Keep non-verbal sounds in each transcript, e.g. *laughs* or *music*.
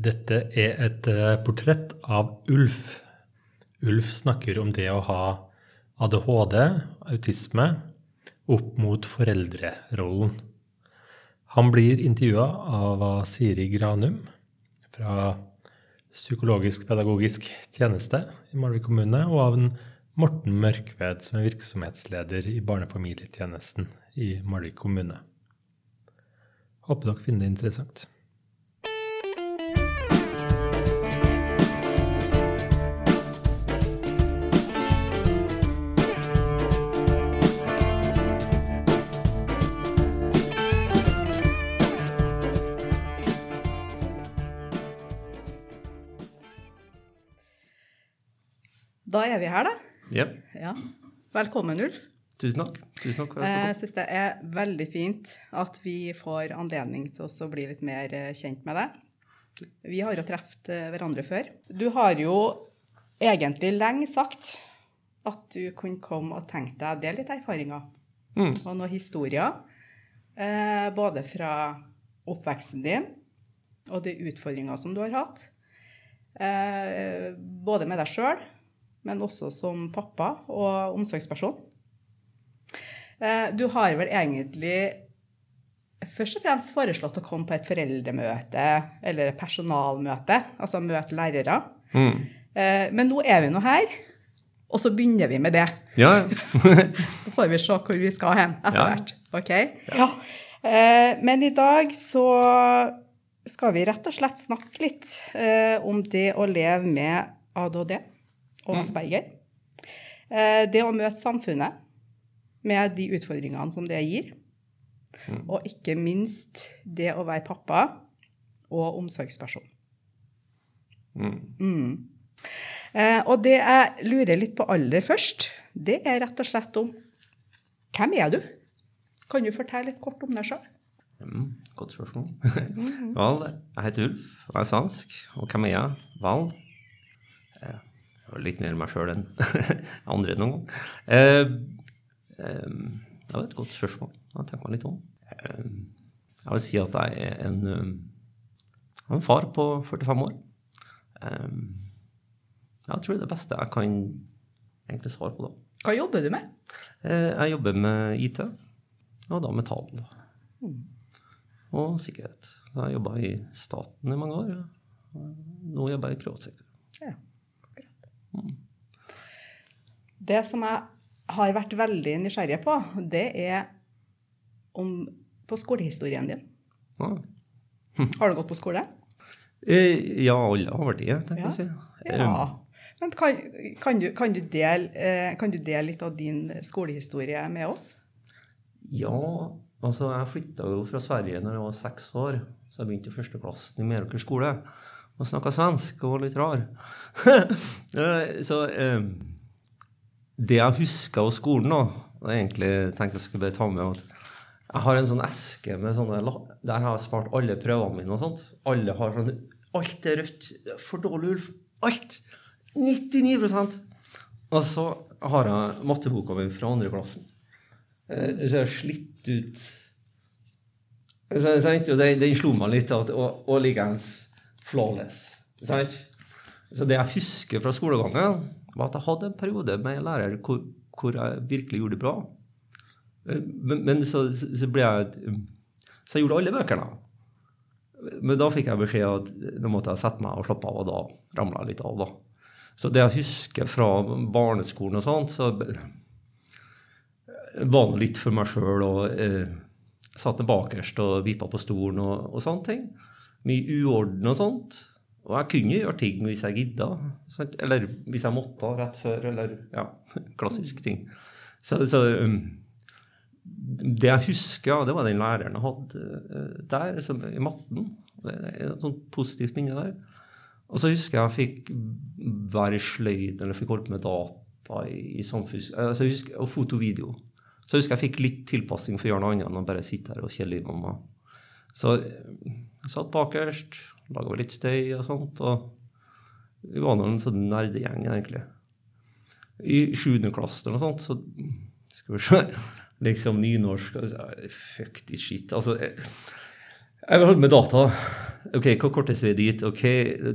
Dette er et eh, portrett av Ulf. Ulf snakker om det å ha ADHD, autisme, opp mot foreldrerollen. Han blir intervjua av Siri Granum fra Psykologisk pedagogisk tjeneste i Malvik kommune, og av en Morten Mørkved, som er virksomhetsleder i barnefamilietjenesten i Malvik kommune. Håper dere finner det interessant. Da er vi her, da. Yep. Ja. Velkommen, Ulf. Tusen takk. Tusen takk for Jeg jeg syns det er veldig fint at vi får anledning til å bli litt mer eh, kjent med deg. Vi har jo truffet eh, hverandre før. Du har jo egentlig lenge sagt at du kunne komme og tenke deg å dele litt erfaringer Mm. og noen historier. Eh, både fra oppveksten din og de utfordringer som du har hatt. Eh, både med deg sjøl, men også som pappa og omsorgsperson. Eh, Du har vel egentlig først og fremst foreslått å komme på et foreldremøte eller et personalmøte, altså møte lærere. Mm. Eh, Men nå er vi nå her, og så begynner vi med det. Ja, *laughs* Så får vi se hvor vi skal hen etter Ja. hvert. Ok? Ja. Eh, Men i dag så skal vi rett og slett snakke litt eh, om det å leve med ADHD og Asperger. Eh, Det å møte samfunnet med de utfordringene som det gir. Og ikke minst det å være pappa og omsorgsperson. Mm. Mm. Eh, og det jeg lurer litt på aller først, det er rett og slett om hvem er du? Kan du fortelle litt kort om deg sjøl? Mm, godt spørsmål. *laughs* Vel, jeg heter Ulf, og er svensk. Og hvem er jeg? Vel, eh, litt mer meg sjøl enn *laughs* andre noen gang. Eh, eh, det var et godt spørsmål. Jeg tenker meg litt om. Eh, jeg vil si at jeg er en, en far på 45 år. Jeg tror det er det beste jeg kan egentlig svare på da. Hva jobber du med? Jeg jobber med IT, og da med tall. Og sikkerhet. Jeg Jeg jobba i staten i mange år. Nå jobber jeg i privat sektor. Ja, Det som jeg har vært veldig nysgjerrig på, det er om på skolehistorien din. Ja, Har du gått på skole? Eh, ja alle har vært det, tenker jeg å si. Ja. Men kan, kan, du, kan, du dele, eh, kan du dele litt av din skolehistorie med oss? Ja, altså jeg flytta jo fra Sverige når jeg var seks år. Så jeg begynte i førsteklassen i Meråker skole. Og snakka svensk og var litt rar. *laughs* Så eh, det jeg husker av skolen nå, og egentlig tenkte jeg skulle bare ta med at jeg har en sånn eske med sånne Der har jeg spart alle prøvene mine og sånt. Alle har sånn Alt er rødt. For dårlig, Ulf. Alt! 99% Og så har jeg matteboka mi fra andre klassen. Eh, Så jeg har slitt ut så, så, den, den slo meg litt og, og likeens flawless. Sant? Så det jeg husker fra skolegangen, var at jeg hadde en periode med en lærer hvor, hvor jeg virkelig gjorde det bra. Eh, Men, men så, så ble jeg Så jeg gjorde alle bøkene. Men da fikk jeg beskjed at nå måtte jeg sette meg og slappe av, og da ramla jeg litt av. da. Så det jeg husker fra barneskolen og sånt, så var det litt for meg sjøl og eh, satt bakerst og vippa på stolen og, og sånne ting. Mye uorden og sånt. Og jeg kunne gjøre ting hvis jeg gidda. Sant? Eller hvis jeg måtte rett før, eller ja, *laughs* klassisk ting. Så, så um, det jeg husker, det var den læreren jeg hadde eh, der, i matten. Det er et sånt positivt minne der. Og så husker jeg jeg fikk være i sløyd, eller fikk holde på med data i, i samfunns... Altså, husker, og foto og video. Så jeg husker jeg fikk litt tilpassing for å gjøre noe annet enn å bare sitte her og kjelle i mamma. Så jeg satt bakerst, laga litt støy og sånt. Og vi var nå en sånn nerdegjeng, egentlig. I sjuende klasse eller noe sånt, så skal vi se *laughs* Liksom nynorsk og Fuck this shit. Altså, jeg, jeg vil holde med data. OK, hva korteste vei dit? OK,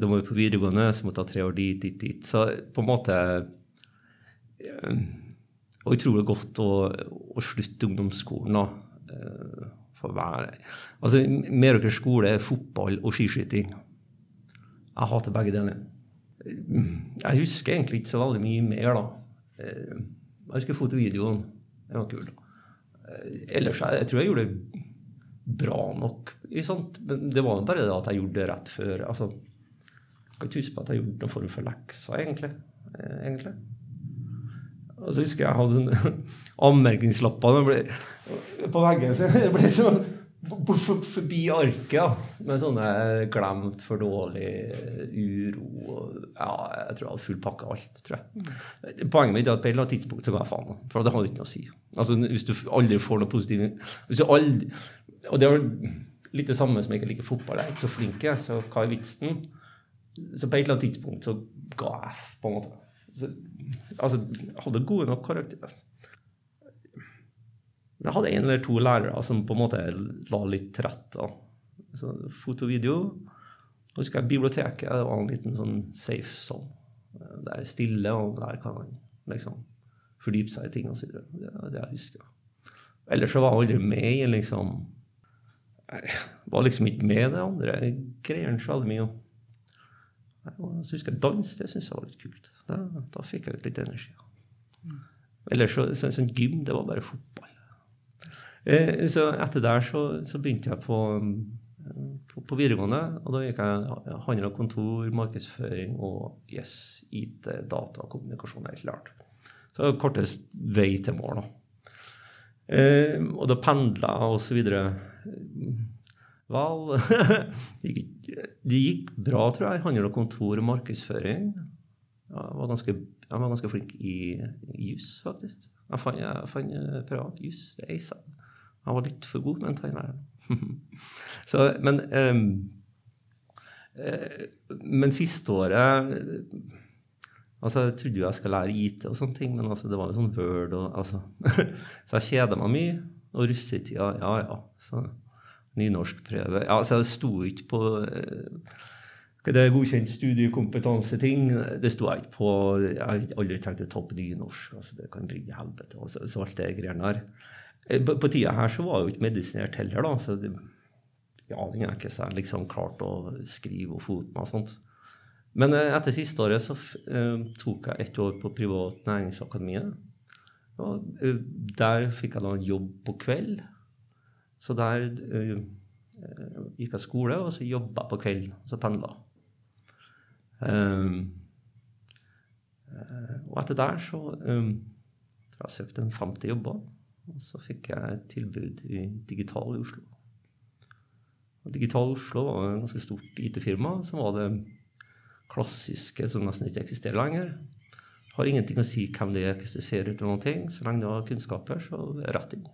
da må vi på videregående, så må vi ta tre år dit, dit, dit. Så på en måte eh, Og utrolig godt å, å slutte ungdomsskolen, da. Hver, altså, Meråker skole er fotball og skiskyting. Jeg hater begge deler. Jeg husker egentlig ikke så veldig mye mer, da. Eh, jeg husker fotovideoen. Det var kul. Eh, ellers jeg, tror jeg gjorde det bra nok. Men det var bare det at jeg gjorde det rett før. Altså, jeg kan ikke huske på at jeg gjorde noen form for lekser, egentlig. Eh, egentlig. Og så husker jeg jeg hadde *laughs* anmerkningslapper på veggen. Så *laughs* det ble sånn forbi arket ja, med sånne glemt, for dårlig, uro Ja, jeg tror jeg hadde full pakke av alt, tror jeg. Mm. Poenget mitt er at på et eller annet tidspunkt så ga jeg faen. For det hadde ikke noe å si. Altså, Hvis du aldri får noe positivt hvis du aldri, Og det er litt det samme som jeg ikke liker fotball. Jeg er ikke så flink, så hva er vitsen? Så på et eller annet tidspunkt så ga jeg på en måte. Så, altså, hadde gode nok karakterer. Men jeg hadde en eller to lærere som på en måte la litt til rette. Så foto og. Husker jeg biblioteket det var en liten sånn safe zone. Det er stille, og der kan man liksom fordype seg i ting og så. Det er det jeg husker. Ellers så var jeg aldri med i liksom Jeg var liksom ikke med det andre greiene så veldig mye. Jeg husker dans, det syns jeg var litt kult. Da, da fikk jeg ut litt energi. Ellers så, så, sånn gym, det var bare fotball. Eh, så etter der så, så begynte jeg på, på, på, videregående. Og da gikk jeg handel og kontor, markedsføring og yes, IT, data og kommunikasjon. helt klart. Så kortest vei til mål. da. Eh, og da pendla jeg og så videre. Vel *laughs* Det gikk bra, tror jeg. Handel og kontor og markedsføring. Jeg var ganske, han var ganske flink i, JUS, faktisk. Jeg fant, jeg fant privat juss. Det eisa. Jeg var litt for god med en tannlærer. Så, men um, men siste året altså Jeg trodde jo jeg skulle lære IT, og sånne ting, men altså, det var jo sånn Word og altså, *laughs* Så jeg kjeda meg mye. Og russetida, ja ja. Så nynorskprøve ja, så Jeg sto ikke på det er godkjent studiekompetanseting. Det sto jeg ikke på. Jeg har aldri tenkt å ta på nynorsk. altså Det kan bringe helvete. Altså, så alt det greiene der. Eh, på, på tida her så var jo ikke medisinert heller, da. så det, ja, den så liksom klart å skrive og fote meg og sånt. Men eh, etter siste året så uh, tok jeg ett år på Privat Næringsakademiet. Og uh, der fikk jeg da en jobb på kveld. Så der uh, gikk jeg skole, og så jobba jeg på kveld. Og så pendla. Um, og etter der så um, jeg søkte en 50 jobber. Og så fikk jeg et tilbud i Digital i Oslo. Og Digital Oslo var et ganske stort IT-firma som var det klassiske som nesten ikke eksisterer lenger. Har ingenting å si hvem det er, ut, eller noen ting. Så lenge du har kunnskaper, så rett inn.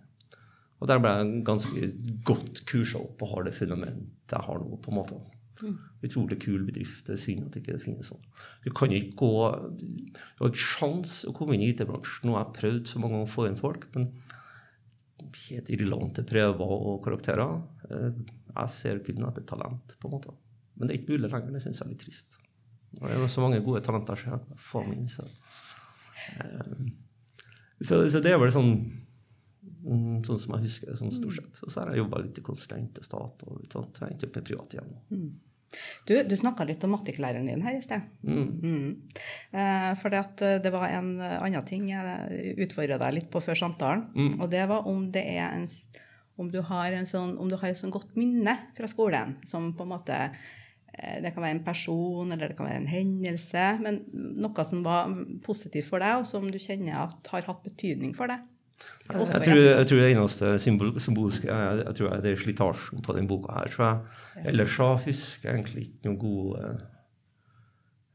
Og der ble jeg ganske godt kursa opp og har det fundamentet jeg har nå. på en måte. Mm. Utrolig kul bedrift. Det er synd at det ikke finnes sånn. Du kan ikke gå Du har ikke sjans å komme inn i IT-bransjen. Nå har jeg prøvd så mange ganger å få inn folk, men helt irrelevante prøver og karakterer. Eh, jeg ser kun etter talent, på en måte. Men det er ikke mulig lenger. Det syns jeg er litt trist. Og det er så mange gode talenter så jeg får min, så. Eh, så, så det er vel sånn sånn som jeg husker det, sånn stort sett. Og så har jeg jobba litt i konsulent og stat og litt sånt. Jeg endte opp i privat igjen. Mm. Du, du snakka litt om matteklæreren din her i sted. Mm. Mm. Eh, for eh, det var en annen ting jeg utfordra deg litt på før samtalen. Mm. Og det var om det en om du, har en sånn, om du har et sånn godt minne fra skolen som på en måte eh, Det kan være en person, eller det kan være en hendelse, men noe som var positivt for deg, og som du kjenner at har hatt betydning for deg. Jeg tror, jeg tror, det eneste symbol, symbolske jeg, jeg tror det er slitasjen på denne boka. her, tror jeg. Ellers så husker jeg egentlig ikke noe gode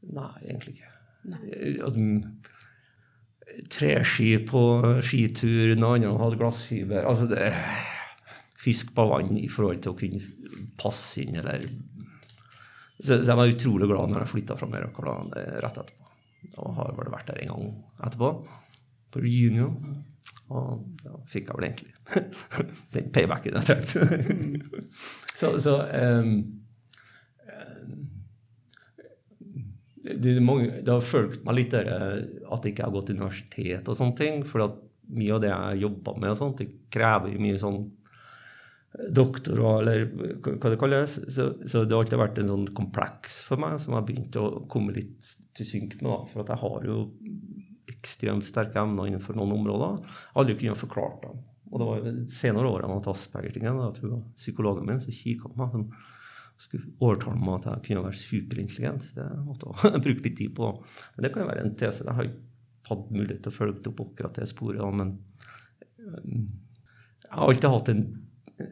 Nei, egentlig ikke. Altså, treski på skitur, noen andre hadde glassfiber altså det, Fisk på vann i forhold til å kunne passe inn, eller Så, så jeg var utrolig glad når jeg flytta fra Meråkerland rett etterpå. Og har vel vært der en gang etterpå, på reunion. Og da fikk jeg vel egentlig *laughs* den paybacken jeg trengte. *laughs* så, så um, det, det, mange, det, har følt meg litt der, eh, at jeg ikke har gått universitet og sånne ting. For mye av det jeg jobber med, og sånt, det krever jo mye sånn eh, doktor og, eller hva det kalles. Så, så, det har alltid vært en sånn kompleks for meg som jeg har begynt å komme litt til synk med. Da, for at jeg har jo ekstremt sterke evner innenfor noen områder. Aldri kunnet forklart dem. Og det var jo senere årene at Asperger-tingen, at hun, psykologen min som kikka på meg hun skulle overtale meg at jeg kunne være superintelligent. Det måtte *laughs* jeg bruke litt tid på. Men det kan jo være en tese. Jeg har ikke hatt mulighet til å følge opp akkurat det sporet. Men jeg har alltid hatt en,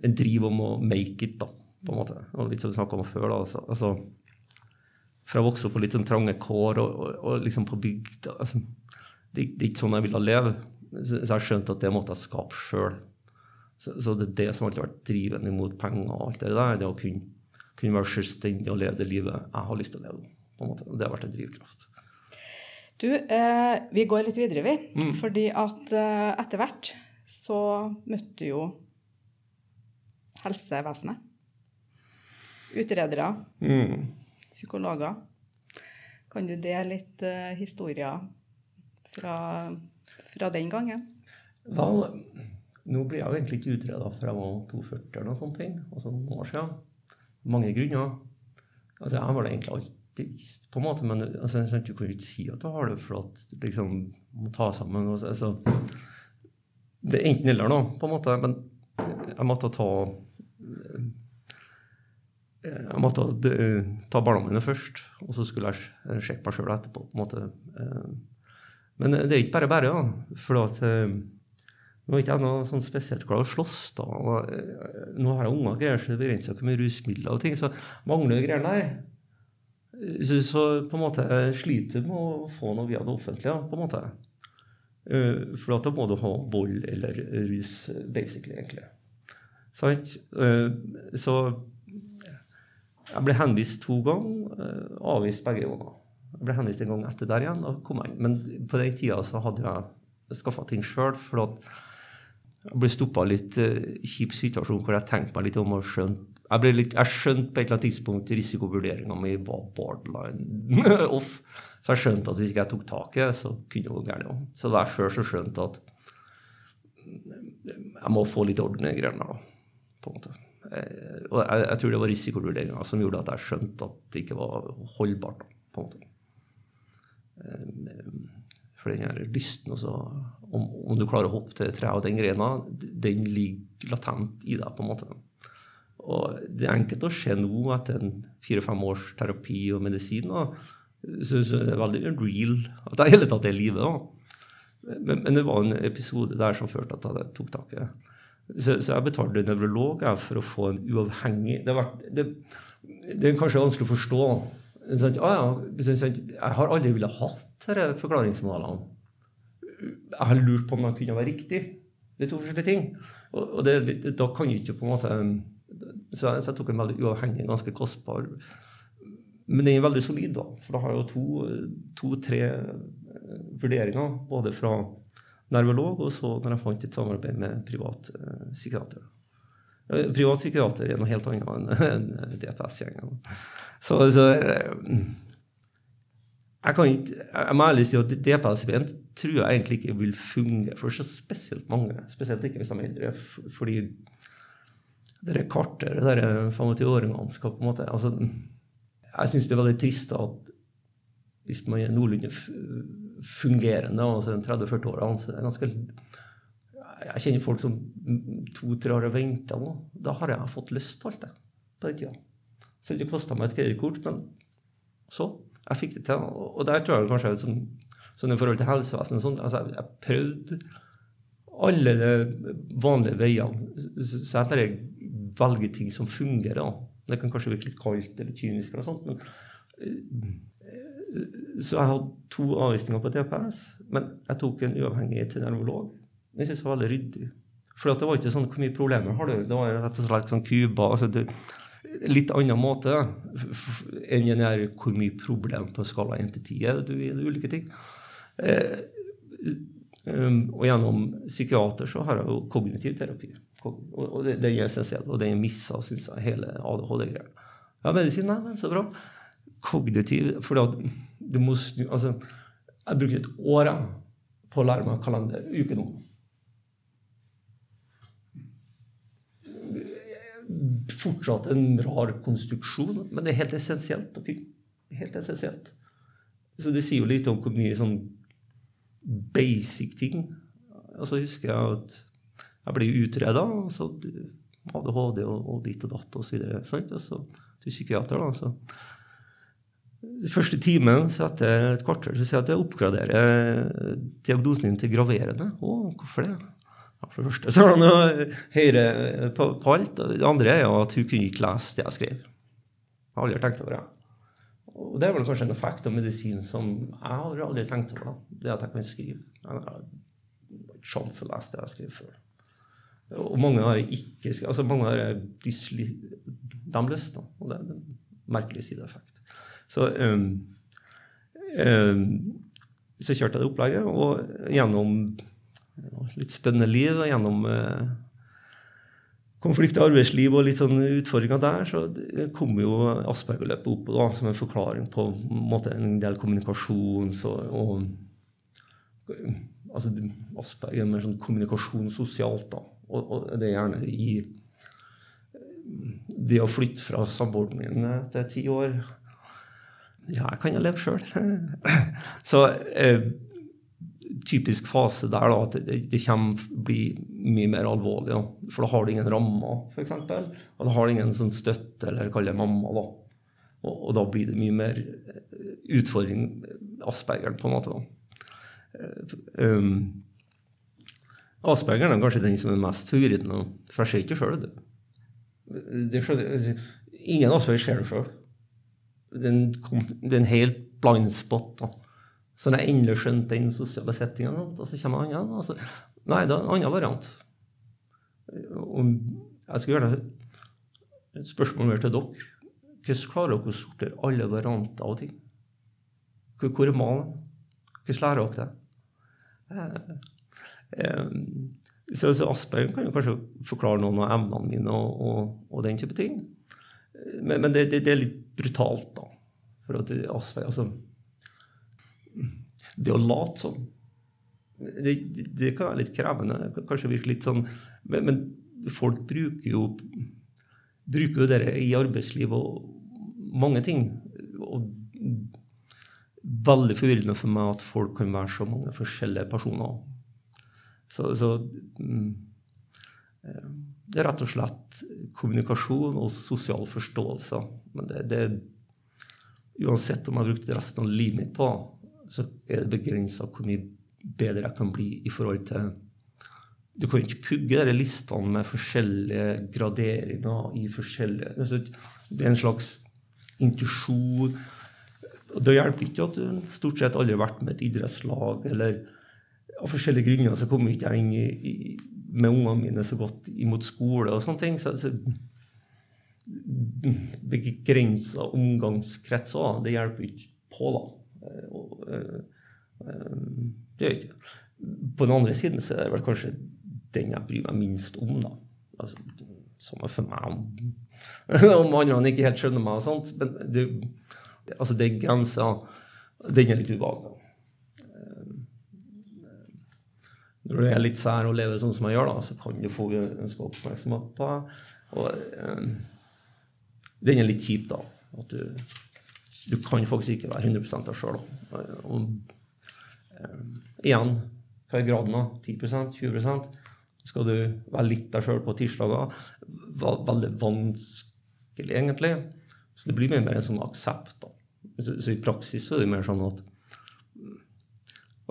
en driv om å make it, da, på en måte. Og litt som vi snakka om før. da, altså, altså fra å vokse opp på litt sånn trange kår og, og, og liksom på bygd altså, det, er ikke sånn jeg ville leve. Så, så jeg skjønte at det måtte jeg skape sjøl. Så, så, det er det som alltid har vært drivende mot penger og alt det der. Det å kunne, kunne være selvstendig og leve det livet jeg har lyst til å leve. på en måte. Det har vært en drivkraft. Du, eh, vi går litt videre, vi. Mm. Fordi at eh, etter hvert så møtte du jo helsevesenet. Utredere. Mm. Psykologer. Kan du dele litt eh, historier fra, fra, den gangen? Vel, nå blir jeg jo egentlig ikke utreda før jeg var 42 eller noe sånt, altså noen år siden. Mange grunner. Altså, jeg har egentlig alltid på en måte, men altså, du kan jo ikke si at du har det for at liksom må ta sammen. Altså, det er enten eller, nå, på en måte. Men jeg måtte ta jeg måtte ta barna mine først, og så skulle jeg sjekke meg sjøl etterpå. på en måte. Eh, men det er ikke bare bare. da, for at eh, nå er ikke jeg noe sånn spesielt glad i å slåss. da, eh, Nå har jeg unger, greier, så det begrenser ikke med rusmidler og ting. Så mangler greier der. Så, så, på en måte jeg sliter med å få noe via det offentlige. på en måte. For da må du ha vold eller rus, basically, egentlig. Sant? Så jeg ble henvist to ganger, eh, avvist begge ganger. Jeg ble henvist en gang etter der igjen. og kom jeg. Men på den tida så hadde jeg skaffa ting sjøl. For at jeg ble stoppa litt uh, kjip situasjon hvor jeg tenkte meg litt om og skjønte jeg, litt, jeg skjønte på et eller annet tidspunkt risikovurderinga mi var borderline *laughs* off. Så jeg skjønte at hvis ikke jeg tok tak i det, så kunne det gå galt. Så det var jeg sjøl som skjønte at jeg må få litt orden i greiene der, på en måte. Eh, og jeg, jeg, tror det var risikovurderinga som gjorde at jeg skjønte at det ikke var holdbart. på en måte. Eh, for den her lysten også, om, om, du klarer å hoppe til treet og den grena, den ligger latent i deg. på en måte. Og det er enkelt å se nå, etter fire-fem års terapi og medisin, da, så, så det er veldig real at jeg i hele tatt er i live. Men, men, det var en episode der som førte til at jeg tok tak. Så, så, jeg betalte nevrolog for å få en uavhengig Det, var, det, det er kanskje vanskelig å forstå. Sånn, ah, ja, sånn, jeg har aldri villet hatt disse forklaringsmodellene. Jeg har lurt på om de kunne være riktig. Det er to forskjellige ting. Og, og det, da kan du ikke på en måte så jeg, så jeg tok en veldig uavhengig, ganske kostbar Men den er veldig solid, da. For da har jeg jo to-tre to, vurderinger, både fra nervolog og så når jeg fant et samarbeid med privat uh, psykiater. Uh, privat psykiater er noe helt annet enn DPS-gjengen. Så, så uh, jeg kan ikke, jeg må ærlig si at DPS-en tror jeg egentlig ikke vil fungere for så spesielt mange. Spesielt ikke hvis de er eldre. Fordi det kartet, det der 25-åringene skal på en måte altså, Jeg syns det er veldig trist at hvis man er noenlunde fungerende, altså 30-40 år, så er det ganske Jeg kjenner folk som to-tre år har venta nå. Da har jeg fått lyst til alt det på den tida. Så det kosta meg et kredittkort, men så. Jeg fikk det til. Og der tror jeg kanskje sånn, sånn i forhold til helsevesenet sånn, altså Jeg prøvde alle de vanlige veiene. Så jeg bare velger ting som fungerer. Det kan kanskje virke litt kaldt eller kynisk, eller sånt, men så jeg hadde to avvisninger på TPS, men jeg tok en uavhengig til nevrolog. Jeg synes det var veldig ryddig. For det var ikke sånn hvor mye problemer har du. Det var rett og slett sånn Cuba altså det, Litt annen måte enn den der hvor mye problem på skala 1 til 10 er det i ulike ting. Eh, um, og gjennom psykiater så har jeg jo kognitiv terapi. Og det, er selv. og den missa, syns jeg, hele ADHD-greia. Ja, medisin, nei, men så bra. kognitiv For du må snu altså, Jeg brukte et år på å lære meg kalender uke nå. Fortsatt en rar konstruksjon, men det er helt essensielt. Helt essensielt. Så det sier jo litt om hvor mye sånn basic ting Og så husker jeg at jeg ble utreda. ADHD og, og ditt og datt. Og, så og så til psykiater. da, så den første timen så etter et kvarter så sier jeg at jeg oppgraderer diagnosen din til graverende. Å, hvorfor det? For det første så har han jo høyere på, på, alt. Det andre er jo at hun kunne ikke lese det jeg skrev. Jeg har aldri tenkt over det. Og det er vel kanskje en effekt av medisin som jeg har aldri tenkt over. da, Det at jeg kan skrive. Jeg har ikke sjanse å lese det jeg skrev før. Og mange har ikke altså mange har dysli, de lyst, og det er en merkelig sideeffekt. Så, um, um, så kjørte jeg det opplegget, og gjennom litt spennende liv, gjennom uh, konflikt i arbeidsliv og litt sånn utfordringer der, så kom jo Asperger-løpet opp da, som en forklaring på en, måte, en del kommunikasjon og, altså, Asperger med sånn kommunikasjon sosialt. da, og, og, det er gjerne i det å flytte fra samboeren min til ti år Ja, jeg kan jo leve sjøl. *laughs* Så eh, typisk fase der da, at det, det kommer bli mye mer alvorlig. Da. For da har du ingen rammer, f.eks. Og da har du ingen sånn støtte, eller kall det mamma. da. Og, og, da blir det mye mer utfordring, Aspergeren, på en måte. da. Um, Aspergeren er kanskje den som er mest forvirrende. For jeg ser ikke sjøl skjønner, ingen Asperger ser det sjøl. Det, er en helt blind spot. da. Så når jeg endelig skjønte den sosiale settinga, så kommer en annen altså, Nei, det er en annen variant. Og jeg skal gjøre et spørsmål mer til dere. Hvordan klarer dere å sortere alle varianter av ting? Hvor er malen? Hvordan lærer dere det? Eh, Ehm, så, så Asperger kan jo kanskje forklare noen av emnene mine og, og, og den type ting. Men, men det, det, det, er litt brutalt, da. For at Asperger Altså Det å late som det, det, kan være litt krevende. Kanskje virke litt sånn men, men, folk bruker jo bruker jo det i arbeidslivet og mange ting. Og veldig forvirrende for meg at folk kan være så mange forskjellige personer. Så, så mm, eh, det er rett og slett kommunikasjon og sosial forståelse. Men det, det Uansett om jeg har brukt resten av livet mitt på, så er det begrensa hvor mye bedre jeg kan bli i forhold til Du kan ikke pugge de listene med forskjellige graderinger i forskjellige Det er en slags intuisjon. Det hjelper ikke at du stort sett aldri har vært med et idrettslag eller av forskjellige grunner så kommer ikke jeg inn i, i, med ungene mine så godt imot skole og sånne ting. Så, så begrensa omgangskretser, det hjelper ikke på, da. Det gjør ikke På den andre siden så er det vel kanskje den jeg bryr meg minst om, da. Altså, samme for meg om, *laughs* om andre ikke helt skjønner meg og sånt. Men det, altså, det grensa. Den er litt ubehagelig. når du er litt sær og lever sånn som jeg gjør, da, så kan du få ønska oppmerksomhet på deg. Og um, den er litt kjip, da. At du, du kan faktisk ikke være 100 deg sjøl. Um, igjen, hva er graden, av? 10 20% Skal du være litt deg sjøl på tirsdager? Veldig vanskelig, egentlig. Så det blir mer, mer en sånn aksept. da. Så, så, i praksis så er det mer sånn at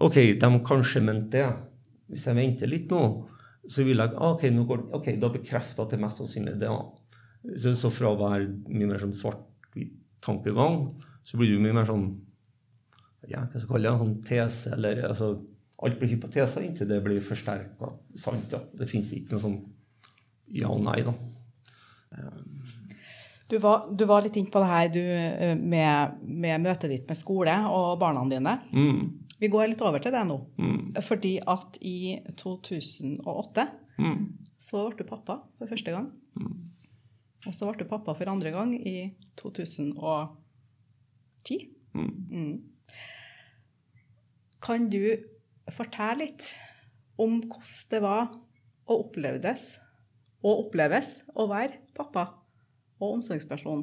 OK, de kanskje mente det. Hvis jeg venter litt nå, så vil jeg OK, går, okay da bekrefter at det mest sannsynlig det. Så, så fra å være mye mer sånn svart-hvit tankegang, så blir du mye mer sånn ja, hva skal jeg kalle det, sånn tese, eller altså, Alt blir hypoteser inntil det blir forsterka sant. Ja. Det fins ikke noe sånn ja og nei, da. Du var, du var litt inne på det her du, med, med, møtet ditt med skole og barna dine. Mm. Vi går litt over til det nå. Mm. Fordi at i 2008 mm. så ble du pappa for første gang. Mm. Og så ble du pappa for andre gang i 2010. Mm. Mm. Kan du fortelle litt om hvordan det var å opplevdes og oppleves å være pappa og omsorgsperson,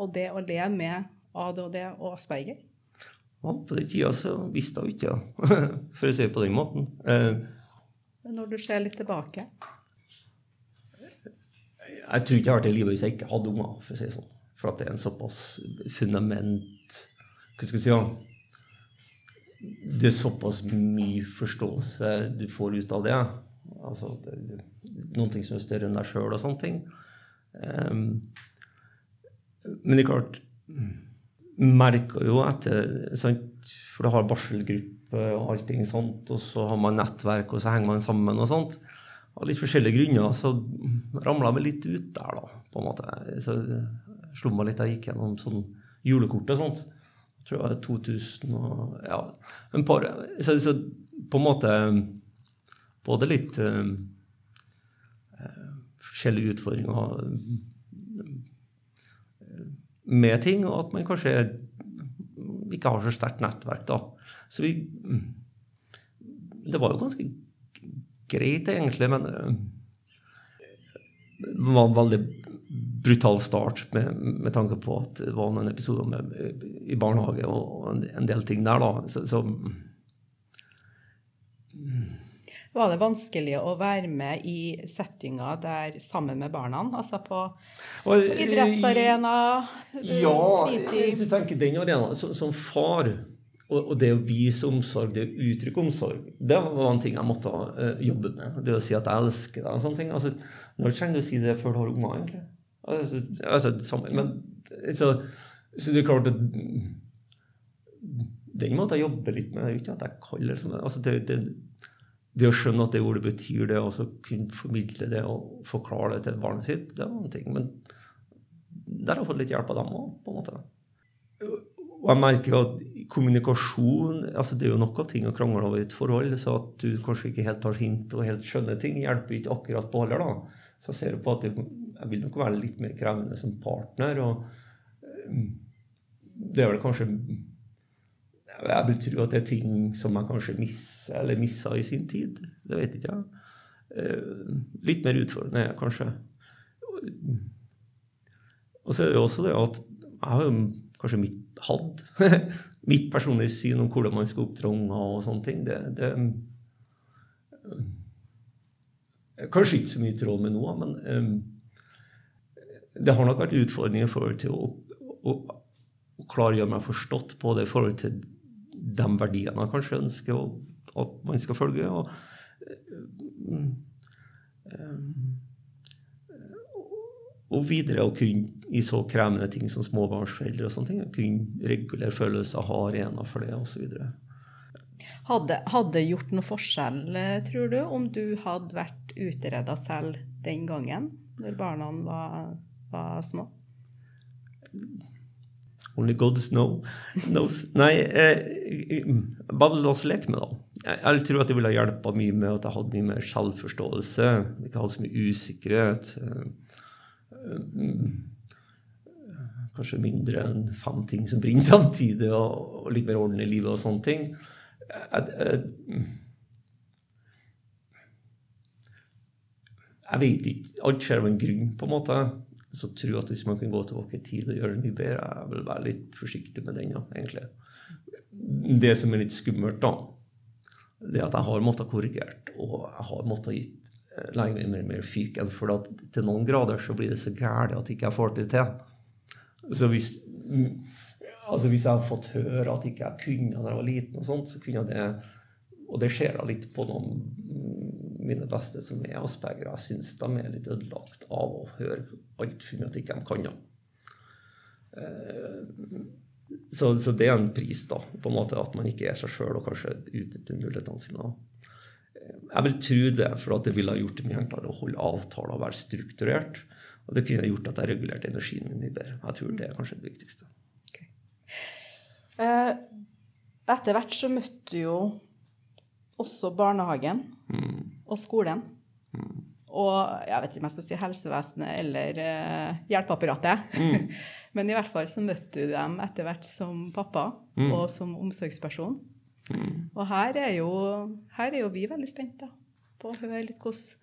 og det å leve med ADHD og Asperger? Ja, på den tida så visste jeg ikke, *laughs* for å si det på den måten. Eh, Når du ser litt tilbake? Jeg tror ikke jeg har vært i livet hvis jeg ikke hadde unger, for å si sånn. For at det er en såpass fundament Hva skal jeg si? Ja? Det er såpass mye forståelse du får ut av det. Altså, det noen ting som er større enn deg sjøl og sånne ting. Um, men det er klart Merker jo etter sant? For du har barselgruppe og allting sånt, og så har man nettverk, og så henger man sammen og sånt. Av litt forskjellige grunner så ramla vi litt ut der, da, på en måte. Så slo meg litt, jeg gikk gjennom sånn julekort og sånt. Jeg tror det var 2000 og Ja, en par Så, så på en måte både litt uh, forskjellige utfordringer med ting, og at man kanskje ikke har så sterkt nettverk, da. Så vi Det var jo ganske greit, egentlig, men det var en veldig brutal start med, med, tanke på at det var noen episoder med, i barnehage og en, en, del ting der, da. Så, så var det vanskelig å være med i settinga der sammen med barna? Altså på og, idrettsarena, ja, fritid? Ja, du tenker den arenaen. Som, som far og, det å vise omsorg, det å uttrykke omsorg, det var en ting jeg måtte uh, jobbe med. Det å si at jeg elsker deg og sånne ting. Altså, når trenger du å si det før du har unger, egentlig? Altså, altså, samme, men, så, så det er klart at Den måtte jeg jobbe litt med. Ikke at jeg kaller det, altså, det, det det å skjønne at det ordet betyr det, og så kunne formidle det og forklare det til barnet sitt, det var en ting. Men der har jeg fått litt hjelp av dem òg, på en måte. Og jeg merker jo at kommunikasjon altså Det er jo nok av ting å krangle over i et forhold, så at du kanskje ikke helt tar hint og helt skjønner ting, hjelper ikke akkurat på heller, da. Så jeg ser på at det, jeg vil nok være litt mer krevende som partner. og det er vel kanskje jeg vil tro at det er ting som jeg kanskje misser, eller missa i sin tid. Det vet ikke jeg. Eh, litt mer utfordrende, kanskje. Og så er det jo også det at jeg har jo kanskje mitt hadde. *laughs* mitt personlige syn om hvordan man skal oppdra unger og sånne ting. Det, det Kanskje ikke så mye i tråd med noe, men um, det har nok vært utfordringer i forhold til å, å, å gjøre meg forstått på det i forhold til de verdiene man kanskje ønsker at man skal følge. Og, og videre å kunne, i så krevende ting som småbarnsforeldre og sånne ting, kunne regulere følelser, ha arenaer for det osv. Hadde, hadde gjort noe forskjell, tror du, om du hadde vært utreda selv den gangen, når barna var, var små? Only gods know, knows. Nei, eh, bare la oss leke med det. Jeg, jeg tror at det ville hjelpa mye med at jeg hadde mye mer selvforståelse. Ikke hadde så mye usikkerhet. Eh, kanskje mindre enn fem ting som brenner *laughs* samtidig, og, og, litt mer orden i livet og sånne ting. Jeg, jeg, jeg vet ikke. Alt skjer av en grunn, på en måte så tror at hvis man kan gå tilbake i tid og gjøre det mye bedre, jeg vil være litt forsiktig med den, ja, egentlig. Det som er litt skummelt, da, det er at jeg har måttet korrigert, og jeg har måttet gitt eh, meg mer og mer fyken. For at til noen grader så blir det så gærent at jeg ikke får det til. Så hvis, altså hvis jeg hadde fått høre at ikke jeg kunne da jeg var liten, og sånt, så kunne jeg det Og det skjer da litt på noen mine beste som er asperger. Jeg syns de er litt ødelagt av å høre altfor mye at ikke de kan. Ja. Eh, så, så, det er en pris, da, på en måte at man ikke er seg sjøl og kanskje utnytter mulighetene sine. Jeg vil tro det, for at det ville ha gjort det mye enklere å holde avtaler og være strukturert. Og det kunne gjort at jeg regulerte energien min mye bedre. Jeg tror det er kanskje det viktigste. Okay. Eh, etter hvert så møtte du jo også barnehagen mm. og skolen. Mm. og jeg vet ikke om jeg skal si helsevesenet eller uh, hjelpeapparatet. Mm. *laughs* Men i hvert fall så møtte du dem etter hvert som pappa mm. og som omsorgsperson. Mm. Og her er, jo, her er jo vi veldig spente på å høre litt hvordan